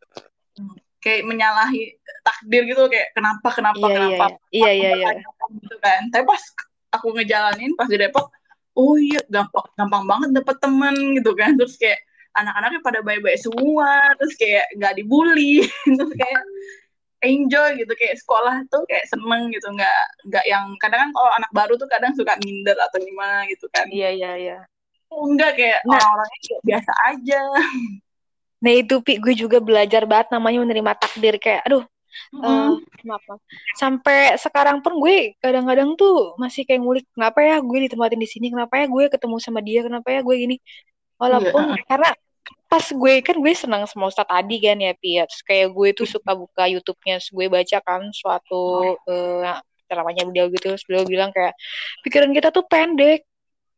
Kayak menyalahi takdir gitu kayak kenapa kenapa Iya iya kenapa iya. Iya iya iya. Gitu kan tapi pas aku ngejalanin pas di Depok oh iya gampang gampang banget dapet temen gitu kan terus kayak anak-anaknya pada baik-baik semua terus kayak nggak dibully terus kayak enjoy gitu kayak sekolah tuh kayak seneng gitu nggak nggak yang kadang kan kalau anak baru tuh kadang suka minder atau gimana gitu kan Iya iya iya. enggak kayak Nah. orang-orangnya kayak biasa aja Nah itu Pi, gue juga belajar banget namanya menerima takdir kayak, aduh, maaf, maaf. Sampai sekarang pun gue kadang-kadang tuh masih kayak ngulik, kenapa ya gue ditempatin di sini, kenapa ya gue ketemu sama dia, kenapa ya gue gini. Walaupun karena pas gue kan gue senang sama Ustadz Adi kan ya Pi, ya. Terus kayak gue tuh suka buka YouTube-nya, terus gue baca kan suatu eh, ceramahnya beliau gitu, terus beliau bilang kayak pikiran kita tuh pendek.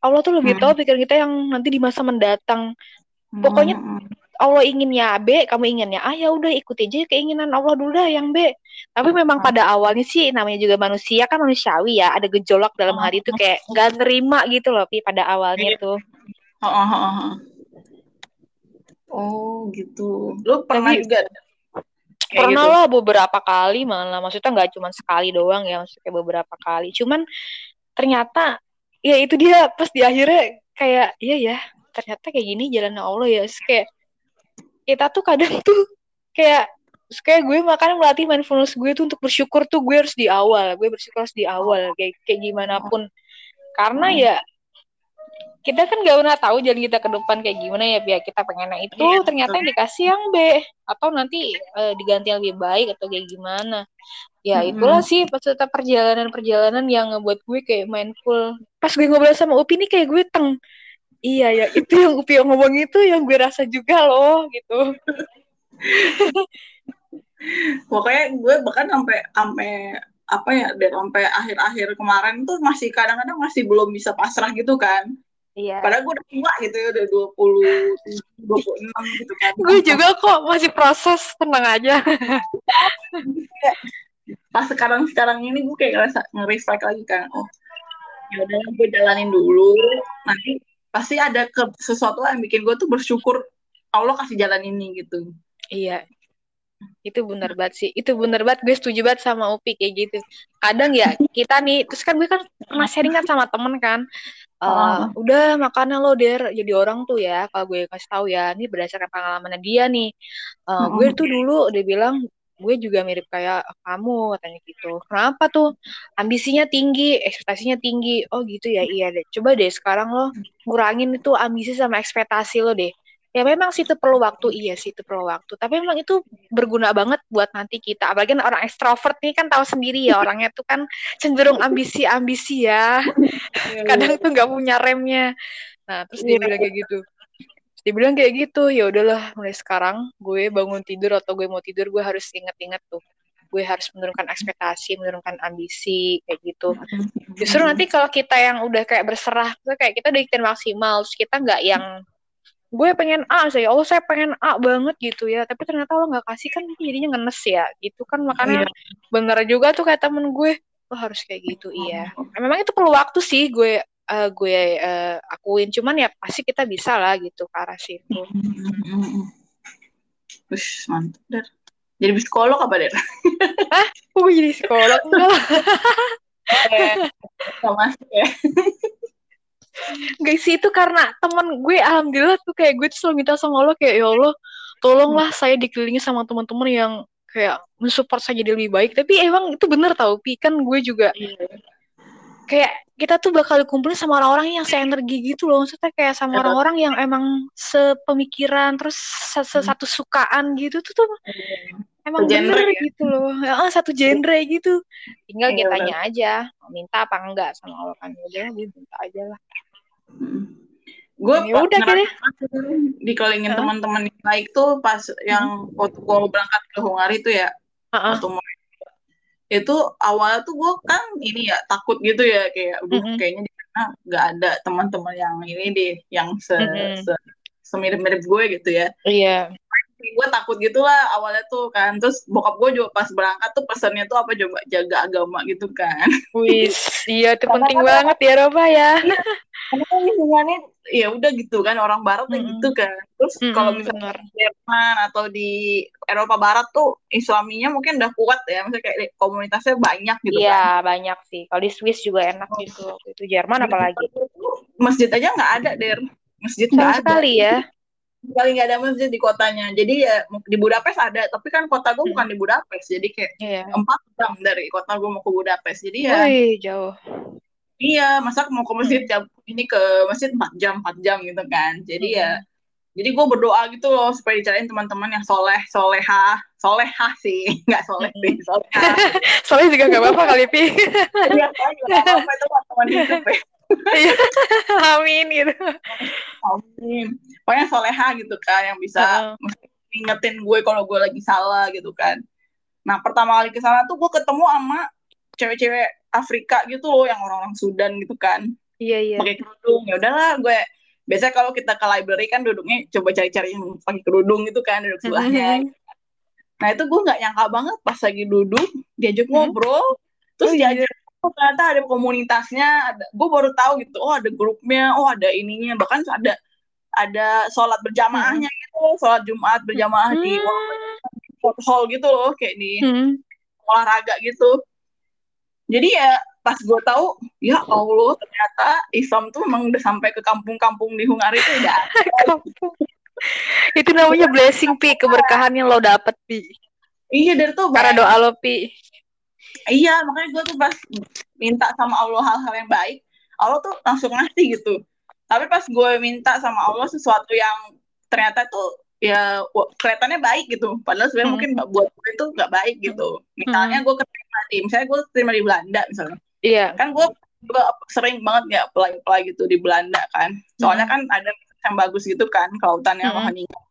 Allah tuh lebih Hmm. tahu pikiran kita yang nanti di masa mendatang. Pokoknya Hmm. Allah inginnya B, kamu inginnya A, ya udah ikuti aja keinginan Allah dulu dah yang B. Tapi memang Hmm. pada awalnya sih namanya juga manusia kan manusiawi ya, ada gejolak dalam hati itu kayak nggak nerima gitu loh, Pi pada awalnya Iya. tuh. Oh, oh, oh, oh. Oh, gitu. Lu pernah Tapi- juga kayak Pernah gitu? lah beberapa kali malah, maksudnya nggak cuma sekali doang ya, maksudnya beberapa kali. Cuman ternyata ya itu dia pas di akhirnya kayak iya ya, ternyata kayak gini jalan Allah ya. Terus kayak kita tuh kadang tuh kayak kayak gue makanya melatih mindfulness gue tuh untuk bersyukur tuh gue harus di awal, gue bersyukur harus di awal kayak kayak gimana pun. Karena Hmm. ya kita kan gak pernah tahu jalan kita ke depan kayak gimana ya biar kita pengennya itu Iya, ternyata betul. yang dikasih yang B atau nanti eh, diganti yang lebih baik atau kayak gimana ya Mm-mm. itulah sih peserta perjalanan-perjalanan yang ngebuat gue kayak mindful pas gue ngobrol sama Upi nih kayak gue teng iya ya itu yang Upi yang ngomong itu yang gue rasa juga loh gitu Pokoknya gue bahkan sampai sampai apa ya, dan sampai akhir-akhir kemarin tuh masih kadang-kadang masih belum bisa pasrah gitu kan. iya Padahal gue udah tua gitu ya, udah 20, 26 gitu kan. gue juga kok masih proses tenang aja Pas sekarang-sekarang ini gue kayak ngerasa nge-reflect lagi kan. Oh, ya udah gue jalanin dulu. Nanti pasti ada ke sesuatu yang bikin gue tuh bersyukur Allah kasih jalan ini gitu. Iya, itu bener banget sih. Itu bener banget. Gue setuju banget sama Upi kayak gitu. Kadang ya kita nih, terus kan gue kan pernah sharing kan sama temen kan. uh, oh. udah makanya lo der jadi orang tuh ya kalau gue kasih tahu ya ini berdasarkan pengalamannya dia nih uh, oh. gue tuh dulu dia bilang gue juga mirip kayak kamu katanya gitu. Kenapa tuh? Ambisinya tinggi ekspektasinya tinggi. Oh gitu ya iya deh. Coba deh sekarang lo ngurangin itu ambisi sama ekspektasi lo deh. Ya memang sih itu perlu waktu. Iya sih itu perlu waktu. Tapi memang itu berguna banget buat nanti kita. Apalagi orang ekstrovert nih kan tahu sendiri ya orangnya tuh kan cenderung ambisi ambisi ya. Iya, iya. kadang tuh nggak punya remnya. Nah terus dia iya. bilang kayak gitu dia bilang kayak gitu ya udahlah mulai sekarang gue bangun tidur atau gue mau tidur gue harus inget-inget tuh. Gue harus menurunkan ekspektasi, menurunkan ambisi kayak gitu. Justru nanti kalau kita yang udah kayak berserah, kayak kita udah maksimal, terus kita nggak yang gue pengen A saya Allah saya pengen A banget gitu ya. Tapi ternyata lo nggak kasih kan jadinya ngenes ya gitu kan. Makanya iya. bener juga tuh kayak temen gue lo harus kayak gitu iya. Memang itu perlu waktu sih gue uh, gue uh, akuin cuman ya pasti kita bisa lah gitu ke arah situ Wih, mantap dar. Jadi psikolog apa der? Hah? Oh jadi psikolog enggak lah. Sama ya. Guys sih itu karena teman gue alhamdulillah tuh kayak gue tuh selalu minta sama Allah kayak ya Allah tolonglah hmm. saya dikelilingi sama teman-teman yang kayak mensupport saya jadi lebih baik tapi emang itu bener tau pi kan gue juga hmm. Kayak kita tuh bakal dikumpulin sama orang-orang yang seenergi gitu loh. Maksudnya kayak sama orang-orang yang emang sepemikiran terus hmm. satu sukaan gitu tuh tuh hmm. emang genre bener ya? gitu loh. Ya, satu genre gitu. Tinggal ya, kita tanya aja minta apa enggak sama Allah kan udah minta aja lah. Gue ya udah kayaknya dikelilingin uh. teman-teman yang baik tuh pas yang waktu gue berangkat ke Hungari tuh ya uh -uh. Itu awalnya tuh gue kan ini ya takut gitu ya kayak udah uh -huh. kayaknya di sana nggak ada teman-teman yang ini deh yang se, uh -huh. se semirip-mirip gue gitu ya. Iya. Gue takut gitulah awalnya tuh kan. Terus bokap gue juga pas berangkat tuh pesannya tuh apa coba jaga agama gitu kan. Wis iya itu penting banget ya Roba ya karena kan lingkungannya ya udah gitu kan orang barat mm -hmm. gitu kan. Terus mm -hmm, kalau misalnya di Jerman atau di Eropa Barat tuh Islaminya mungkin udah kuat ya. Misalnya kayak komunitasnya banyak gitu iya kan. banyak sih. Kalau di Swiss juga enak oh. gitu. Itu Jerman apalagi? masjid aja nggak ada der. Masjid nggak ada. sekali ya. Kali nggak ada masjid di kotanya. Jadi ya di Budapest ada tapi kan kota gue bukan di Budapest. Jadi kayak yeah. empat jam dari kota gue mau ke Budapest. Jadi ya Wih, jauh iya masa mau ke masjid jam ini ke masjid empat jam empat jam gitu kan. Jadi ya jadi gue berdoa gitu loh supaya dicariin teman-teman yang soleh soleha soleha sih. Nggak soleh sih soleha soleh juga nggak apa-apa kali pi. Iya nggak apa-apa itu teman hidup ya. Iya. amin gitu. Amin. Pokoknya soleha gitu kan yang bisa uh. ngingetin gue kalau gue lagi salah gitu kan. Nah pertama kali ke sana tuh gue ketemu sama cewek-cewek Afrika gitu loh yang orang-orang Sudan gitu kan iya iya pakai kerudung ya udahlah gue biasa kalau kita ke library kan duduknya coba cari-cari yang pakai kerudung gitu kan duduk sebelahnya mm -hmm. nah itu gue nggak nyangka banget pas lagi duduk diajak mm -hmm. ngobrol terus oh, diajak iya oh ternyata ada komunitasnya ada gue baru tahu gitu oh ada grupnya oh ada ininya bahkan ada ada sholat berjamaahnya hmm. gitu sholat jumat berjamaah hmm. di hall gitu loh kayak di hmm. olahraga gitu jadi ya pas gue tahu ya allah ternyata Islam tuh memang udah sampai ke kampung-kampung di Hungari itu udah itu namanya blessing pi. Keberkahan yang lo dapet pi. Iya dari tuh karena doa lo pi. Iya makanya gue tuh pas minta sama Allah hal-hal yang baik Allah tuh langsung ngasih gitu. Tapi pas gue minta sama Allah sesuatu yang ternyata tuh ya kelihatannya baik gitu padahal sebenarnya hmm. mungkin buat gue itu nggak baik gitu misalnya hmm. gue keterima di misalnya gue terima di Belanda misalnya iya kan gue juga sering banget ya apply apply gitu di Belanda kan soalnya hmm. kan ada yang bagus gitu kan kelautannya hmm. Wageningen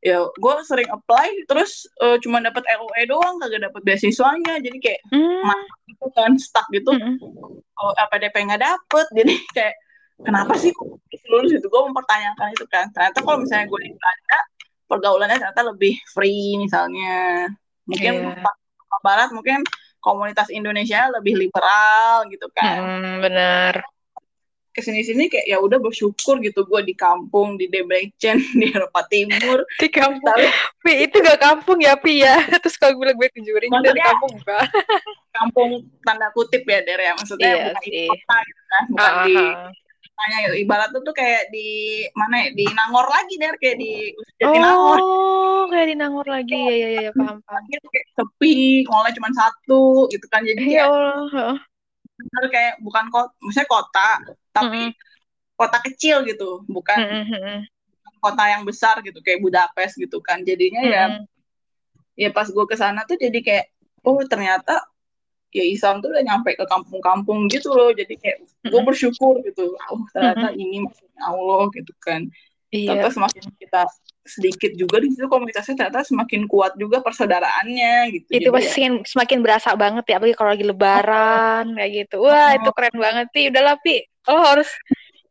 ya gue sering apply terus uh, cuma dapat LOE doang kagak dapat beasiswanya jadi kayak mm. gitu kan stuck gitu mm. kalau LPDP nggak dapet jadi kayak kenapa sih lulus itu gue mempertanyakan itu kan. Ternyata kalau misalnya gue di Belanda pergaulannya ternyata lebih free misalnya. Mungkin yeah. barat mungkin komunitas Indonesia lebih liberal gitu kan. Mm, benar. Ke sini-sini kayak ya udah bersyukur gitu gue di kampung di Debrecen di Eropa Timur. Di kampung. Pi itu gak kampung ya Pi ya? Terus kalau gue gue kejuring di kampung enggak kampung tanda kutip ya Der ya? Maksudnya Iya bukan sih. di kota gitu kan bukan Ah, di gitu. ibarat tuh kayak di mana ya di Nangor lagi Der kayak di Jatinangor oh kayak di Nangor lagi. Ya ya ya, ya paham paham. Lagi tuh kayak sepi mallnya cuma satu gitu kan. Jadi ya Allah bener kayak bukan kota maksudnya kota tapi kota kecil gitu bukan kota yang besar gitu kayak Budapest gitu kan. Jadinya ya ya pas gue ke sana tuh jadi kayak oh ternyata ya Islam tuh udah nyampe ke kampung-kampung gitu loh. Jadi kayak gue bersyukur gitu. Oh ternyata ini maksudnya Allah gitu kan. Iya. Ternyata semakin kita sedikit juga di situ komunitasnya ternyata semakin kuat juga persaudaraannya gitu. Itu pasti ya, semakin, semakin berasa banget ya apalagi kalau lagi lebaran kayak gitu. Wah itu keren banget. Sih udahlah Pi. Oh harus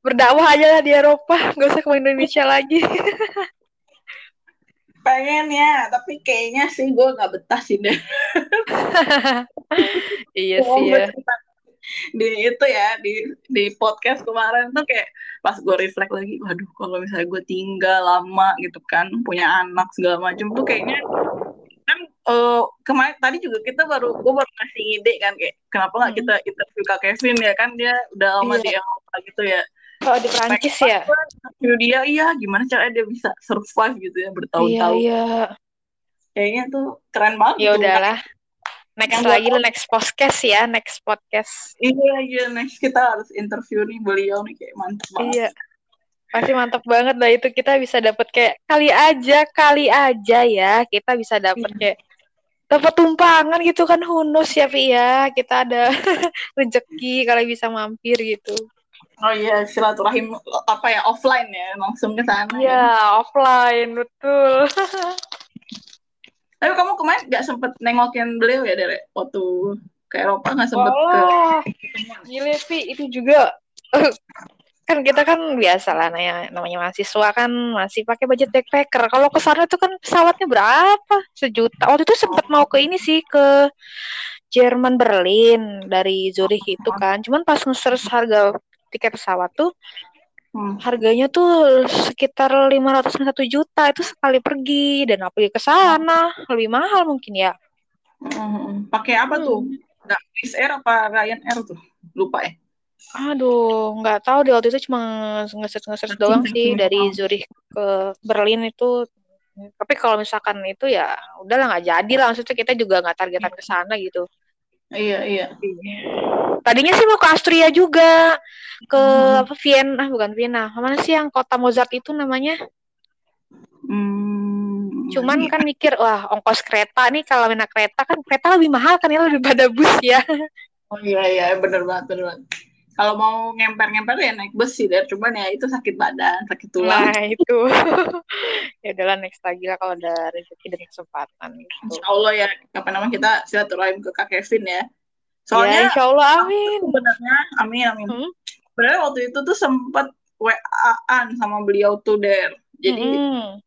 berdakwah aja lah di Eropa. Gak usah ke Indonesia lagi pengen ya tapi kayaknya sih gue nggak betah sih deh iya sih ya di itu ya di di podcast kemarin tuh kayak pas gue reflect lagi waduh kalau misalnya gue tinggal lama gitu kan punya anak segala macam tuh kayaknya kan eh, kemarin tadi juga kita baru gue baru kasih ide kan kayak kenapa nggak Hmm. kita interview kak Kevin ya kan dia udah lama Iya. di Eropa gitu ya oh di Prancis ya. dia. Iya gimana caranya dia bisa survive gitu ya iya bertahun-tahun. Iya kayaknya tuh keren banget ya gitu. udahlah. Next Yang lagi lah next podcast ya next podcast. Iya iya. Next kita harus interview nih beliau nih kayak mantep banget. Iya. Pasti mantap banget lah itu. Kita bisa dapat kayak kali aja kali aja ya. Kita bisa dapat Iya. kayak dapat tumpangan gitu kan hunus ya Pi ya kita ada rezeki kalau bisa mampir gitu Oh iya, silaturahim apa ya offline ya, langsung ke sana. ya. Iya offline betul Tapi kamu kemarin nggak sempet nengokin beliau ya, Dere? Waktu ke Eropa nggak sempet ke Walah, gile Pi itu juga kan kita kan biasa lah namanya, namanya mahasiswa kan masih pakai budget backpacker. Kalau ke sana tuh kan pesawatnya berapa? Sejuta. Waktu itu sempat mau ke ini sih ke Jerman Berlin dari Zurich itu kan. Cuman pas nge-search harga tiket pesawat tuh Hmm. harganya tuh sekitar 500 satu juta itu sekali pergi dan apalagi ke sana lebih mahal mungkin ya. Hmm, Pakai apa tuh? Nggak Wizz Air apa Ryanair tuh? Lupa ya. Aduh, nggak tahu deh waktu itu cuma nge-search doang sih dari Zurich ke Berlin itu. Tapi kalau misalkan itu ya udahlah nggak jadi lah maksudnya kita juga nggak targetan ke sana gitu. Iya iya. Tadinya sih mau ke Austria juga, ke Hmm. apa Vienna, bukan Vienna. Mana sih yang kota Mozart itu namanya? Hmm. Cuman kan mikir, wah ongkos kereta nih kalau naik kereta kan kereta lebih mahal kan ya lebih pada bus ya. Oh iya iya bener banget bener banget. Kalau mau ngemper-ngemper ya naik bus sih, Der. Cuman ya itu sakit badan, sakit tulang. Nah itu. ya udahlah next lagi lah kalau ada rezeki dan kesempatan gitu. Insya Allah ya, kapan namanya kita silaturahim ke Kak Kevin ya. ya Soalnya insya Allah amin. sebenarnya, amin amin. Hmm? Sebenarnya waktu itu tuh sempat WA-an sama beliau tuh Der. Jadi Mm-mm.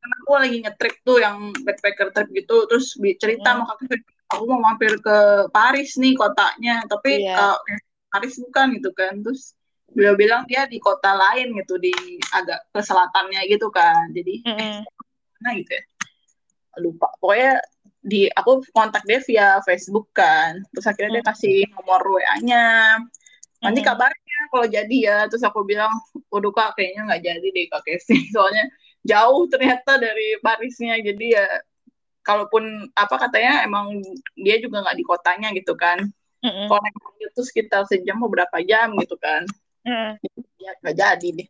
kan aku lagi nge-trip tuh yang backpacker trip gitu, terus cerita Hmm. sama Kak Kevin, aku mau mampir ke Paris nih kotanya, tapi Iya. Kak Kevin, Paris bukan gitu kan. Terus beliau bilang dia di kota lain gitu, di agak ke selatannya gitu kan. Jadi Mm-mm. mana gitu ya. Lupa. Pokoknya di aku kontak dia via Facebook kan. Terus akhirnya dia kasih nomor WA-nya nanti kabarnya kalau jadi ya. Terus aku bilang waduh kak kayaknya nggak jadi deh kak Kevin. Soalnya jauh ternyata dari Parisnya. Jadi ya kalaupun apa katanya emang dia juga nggak di kotanya gitu kan Mobil itu sekitar sejam beberapa jam gitu kan Mm-mm. ya nggak jadi deh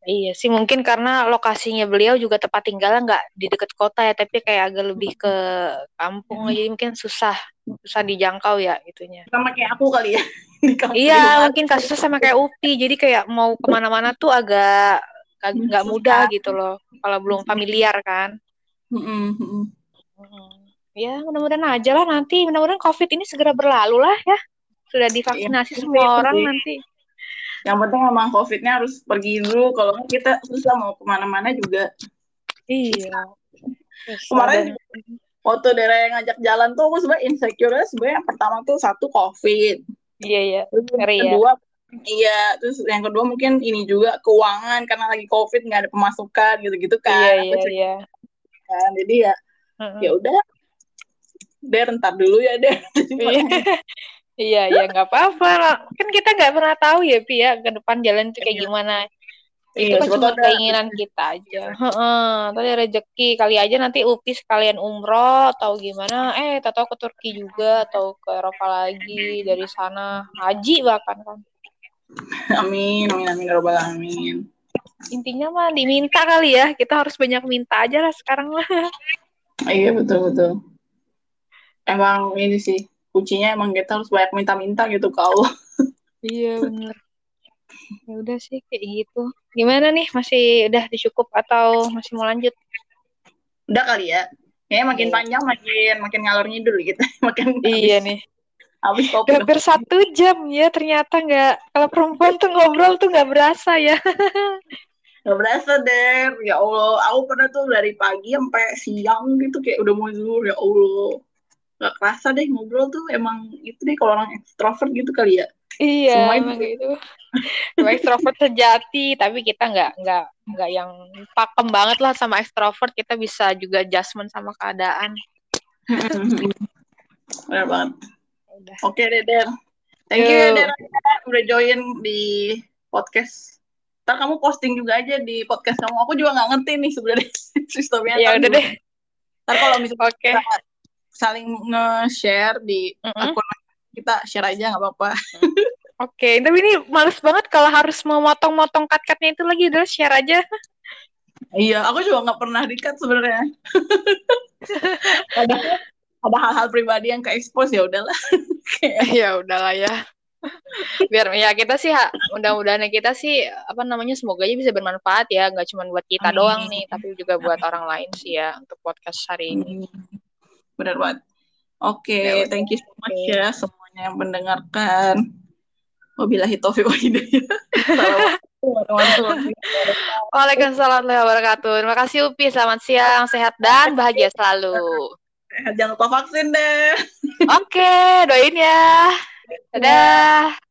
Iya sih mungkin karena lokasinya beliau juga tempat tinggalnya nggak di dekat kota ya, tapi kayak agak lebih ke kampung, jadi mungkin susah susah dijangkau ya itunya. sama kayak aku kali ya di kampung Iya mungkin kasusnya sama kayak Upi, jadi kayak mau ke mana-mana tuh agak ag- nggak mudah gitu loh, kalau belum familiar kan. Mm-mm, mm-mm. Mm. Ya mudah-mudahan aja lah nanti, mudah-mudahan COVID ini segera berlalu lah ya, sudah divaksinasi Iya, semua itu orang sih. nanti. Yang penting emang COVID-nya harus pergi dulu. Kalau kita susah mau ke mana-mana juga. Iya. Kemarin Waktu daerah yang ngajak jalan tuh aku sebenarnya insecure sebenarnya yang pertama tuh satu COVID. Iya iya. Terus yang ya. kedua Iya, terus yang kedua mungkin ini juga keuangan karena lagi covid nggak ada pemasukan gitu-gitu kan. Iya, iya, iya. Kan. Jadi ya, ya udah, deh ntar dulu ya deh. Iya. iya, iya nggak apa-apa. Kan kita nggak pernah tahu ya, Pi ya, ke depan jalan itu kayak iya. gimana. Itu iya, kan cuma ada. keinginan kita aja. Heeh, tadi rezeki kali aja nanti UPI sekalian umroh atau gimana. Eh, tahu ke Turki juga atau ke Eropa lagi dari sana haji bahkan kan. Amin, amin, amin, ya robbal amin. Intinya mah diminta kali ya. Kita harus banyak minta aja lah sekarang lah. Iya betul betul. Emang ini sih kuncinya emang kita harus banyak minta-minta gitu ke Allah. Iya benar ya udah sih kayak gitu. Gimana nih? Masih udah dicukup atau masih mau lanjut? Udah kali ya. Kayaknya makin iya. panjang makin makin ngalor ngidul gitu. Makin iya habis, nih. Habis kopi. Hampir satu jam ya ternyata nggak. Kalau perempuan tuh ngobrol tuh nggak berasa ya. Gak berasa deh, ya Allah. Aku pernah tuh dari pagi sampai siang gitu kayak udah mau zuhur, ya Allah. Gak kerasa deh ngobrol tuh emang itu deh kalau orang extrovert gitu kali ya. Iya, Semua emang itu. gitu. ekstrovert sejati, tapi kita nggak nggak nggak yang pakem banget lah sama ekstrovert. Kita bisa juga adjustment sama keadaan. Benar banget. Udah. Oke deh, Der. Thank you ya, Der. Udah join di podcast. Ntar kamu posting juga aja di podcast kamu. Aku juga nggak ngerti nih sebenarnya sistemnya. Ya udah deh. Ntar kalau misalnya okay. Saling nge-share di mm -hmm. akun kita share aja nggak apa-apa. Oke, okay, tapi ini males banget kalau harus memotong-motong cut-cutnya itu lagi, udah share aja. Iya, aku juga nggak pernah di-cut sebenarnya. ada ada hal-hal pribadi yang ke expose ya udahlah. ya udahlah ya. Biar ya kita sih mudah-mudahan kita sih apa namanya semoga aja bisa bermanfaat ya, nggak cuma buat kita Amin. doang nih, tapi juga buat orang lain sih ya untuk podcast hari ini. Benar banget. Oke, okay, ya, thank you so much okay. ya semuanya yang mendengarkan. Wabillahi taufiq wa hidayah. Waalaikumsalam warahmatullahi wabarakatuh. Terima kasih Upi. Selamat siang, sehat dan bahagia selalu. Jangan lupa vaksin deh. Oke, doain ya. Dadah.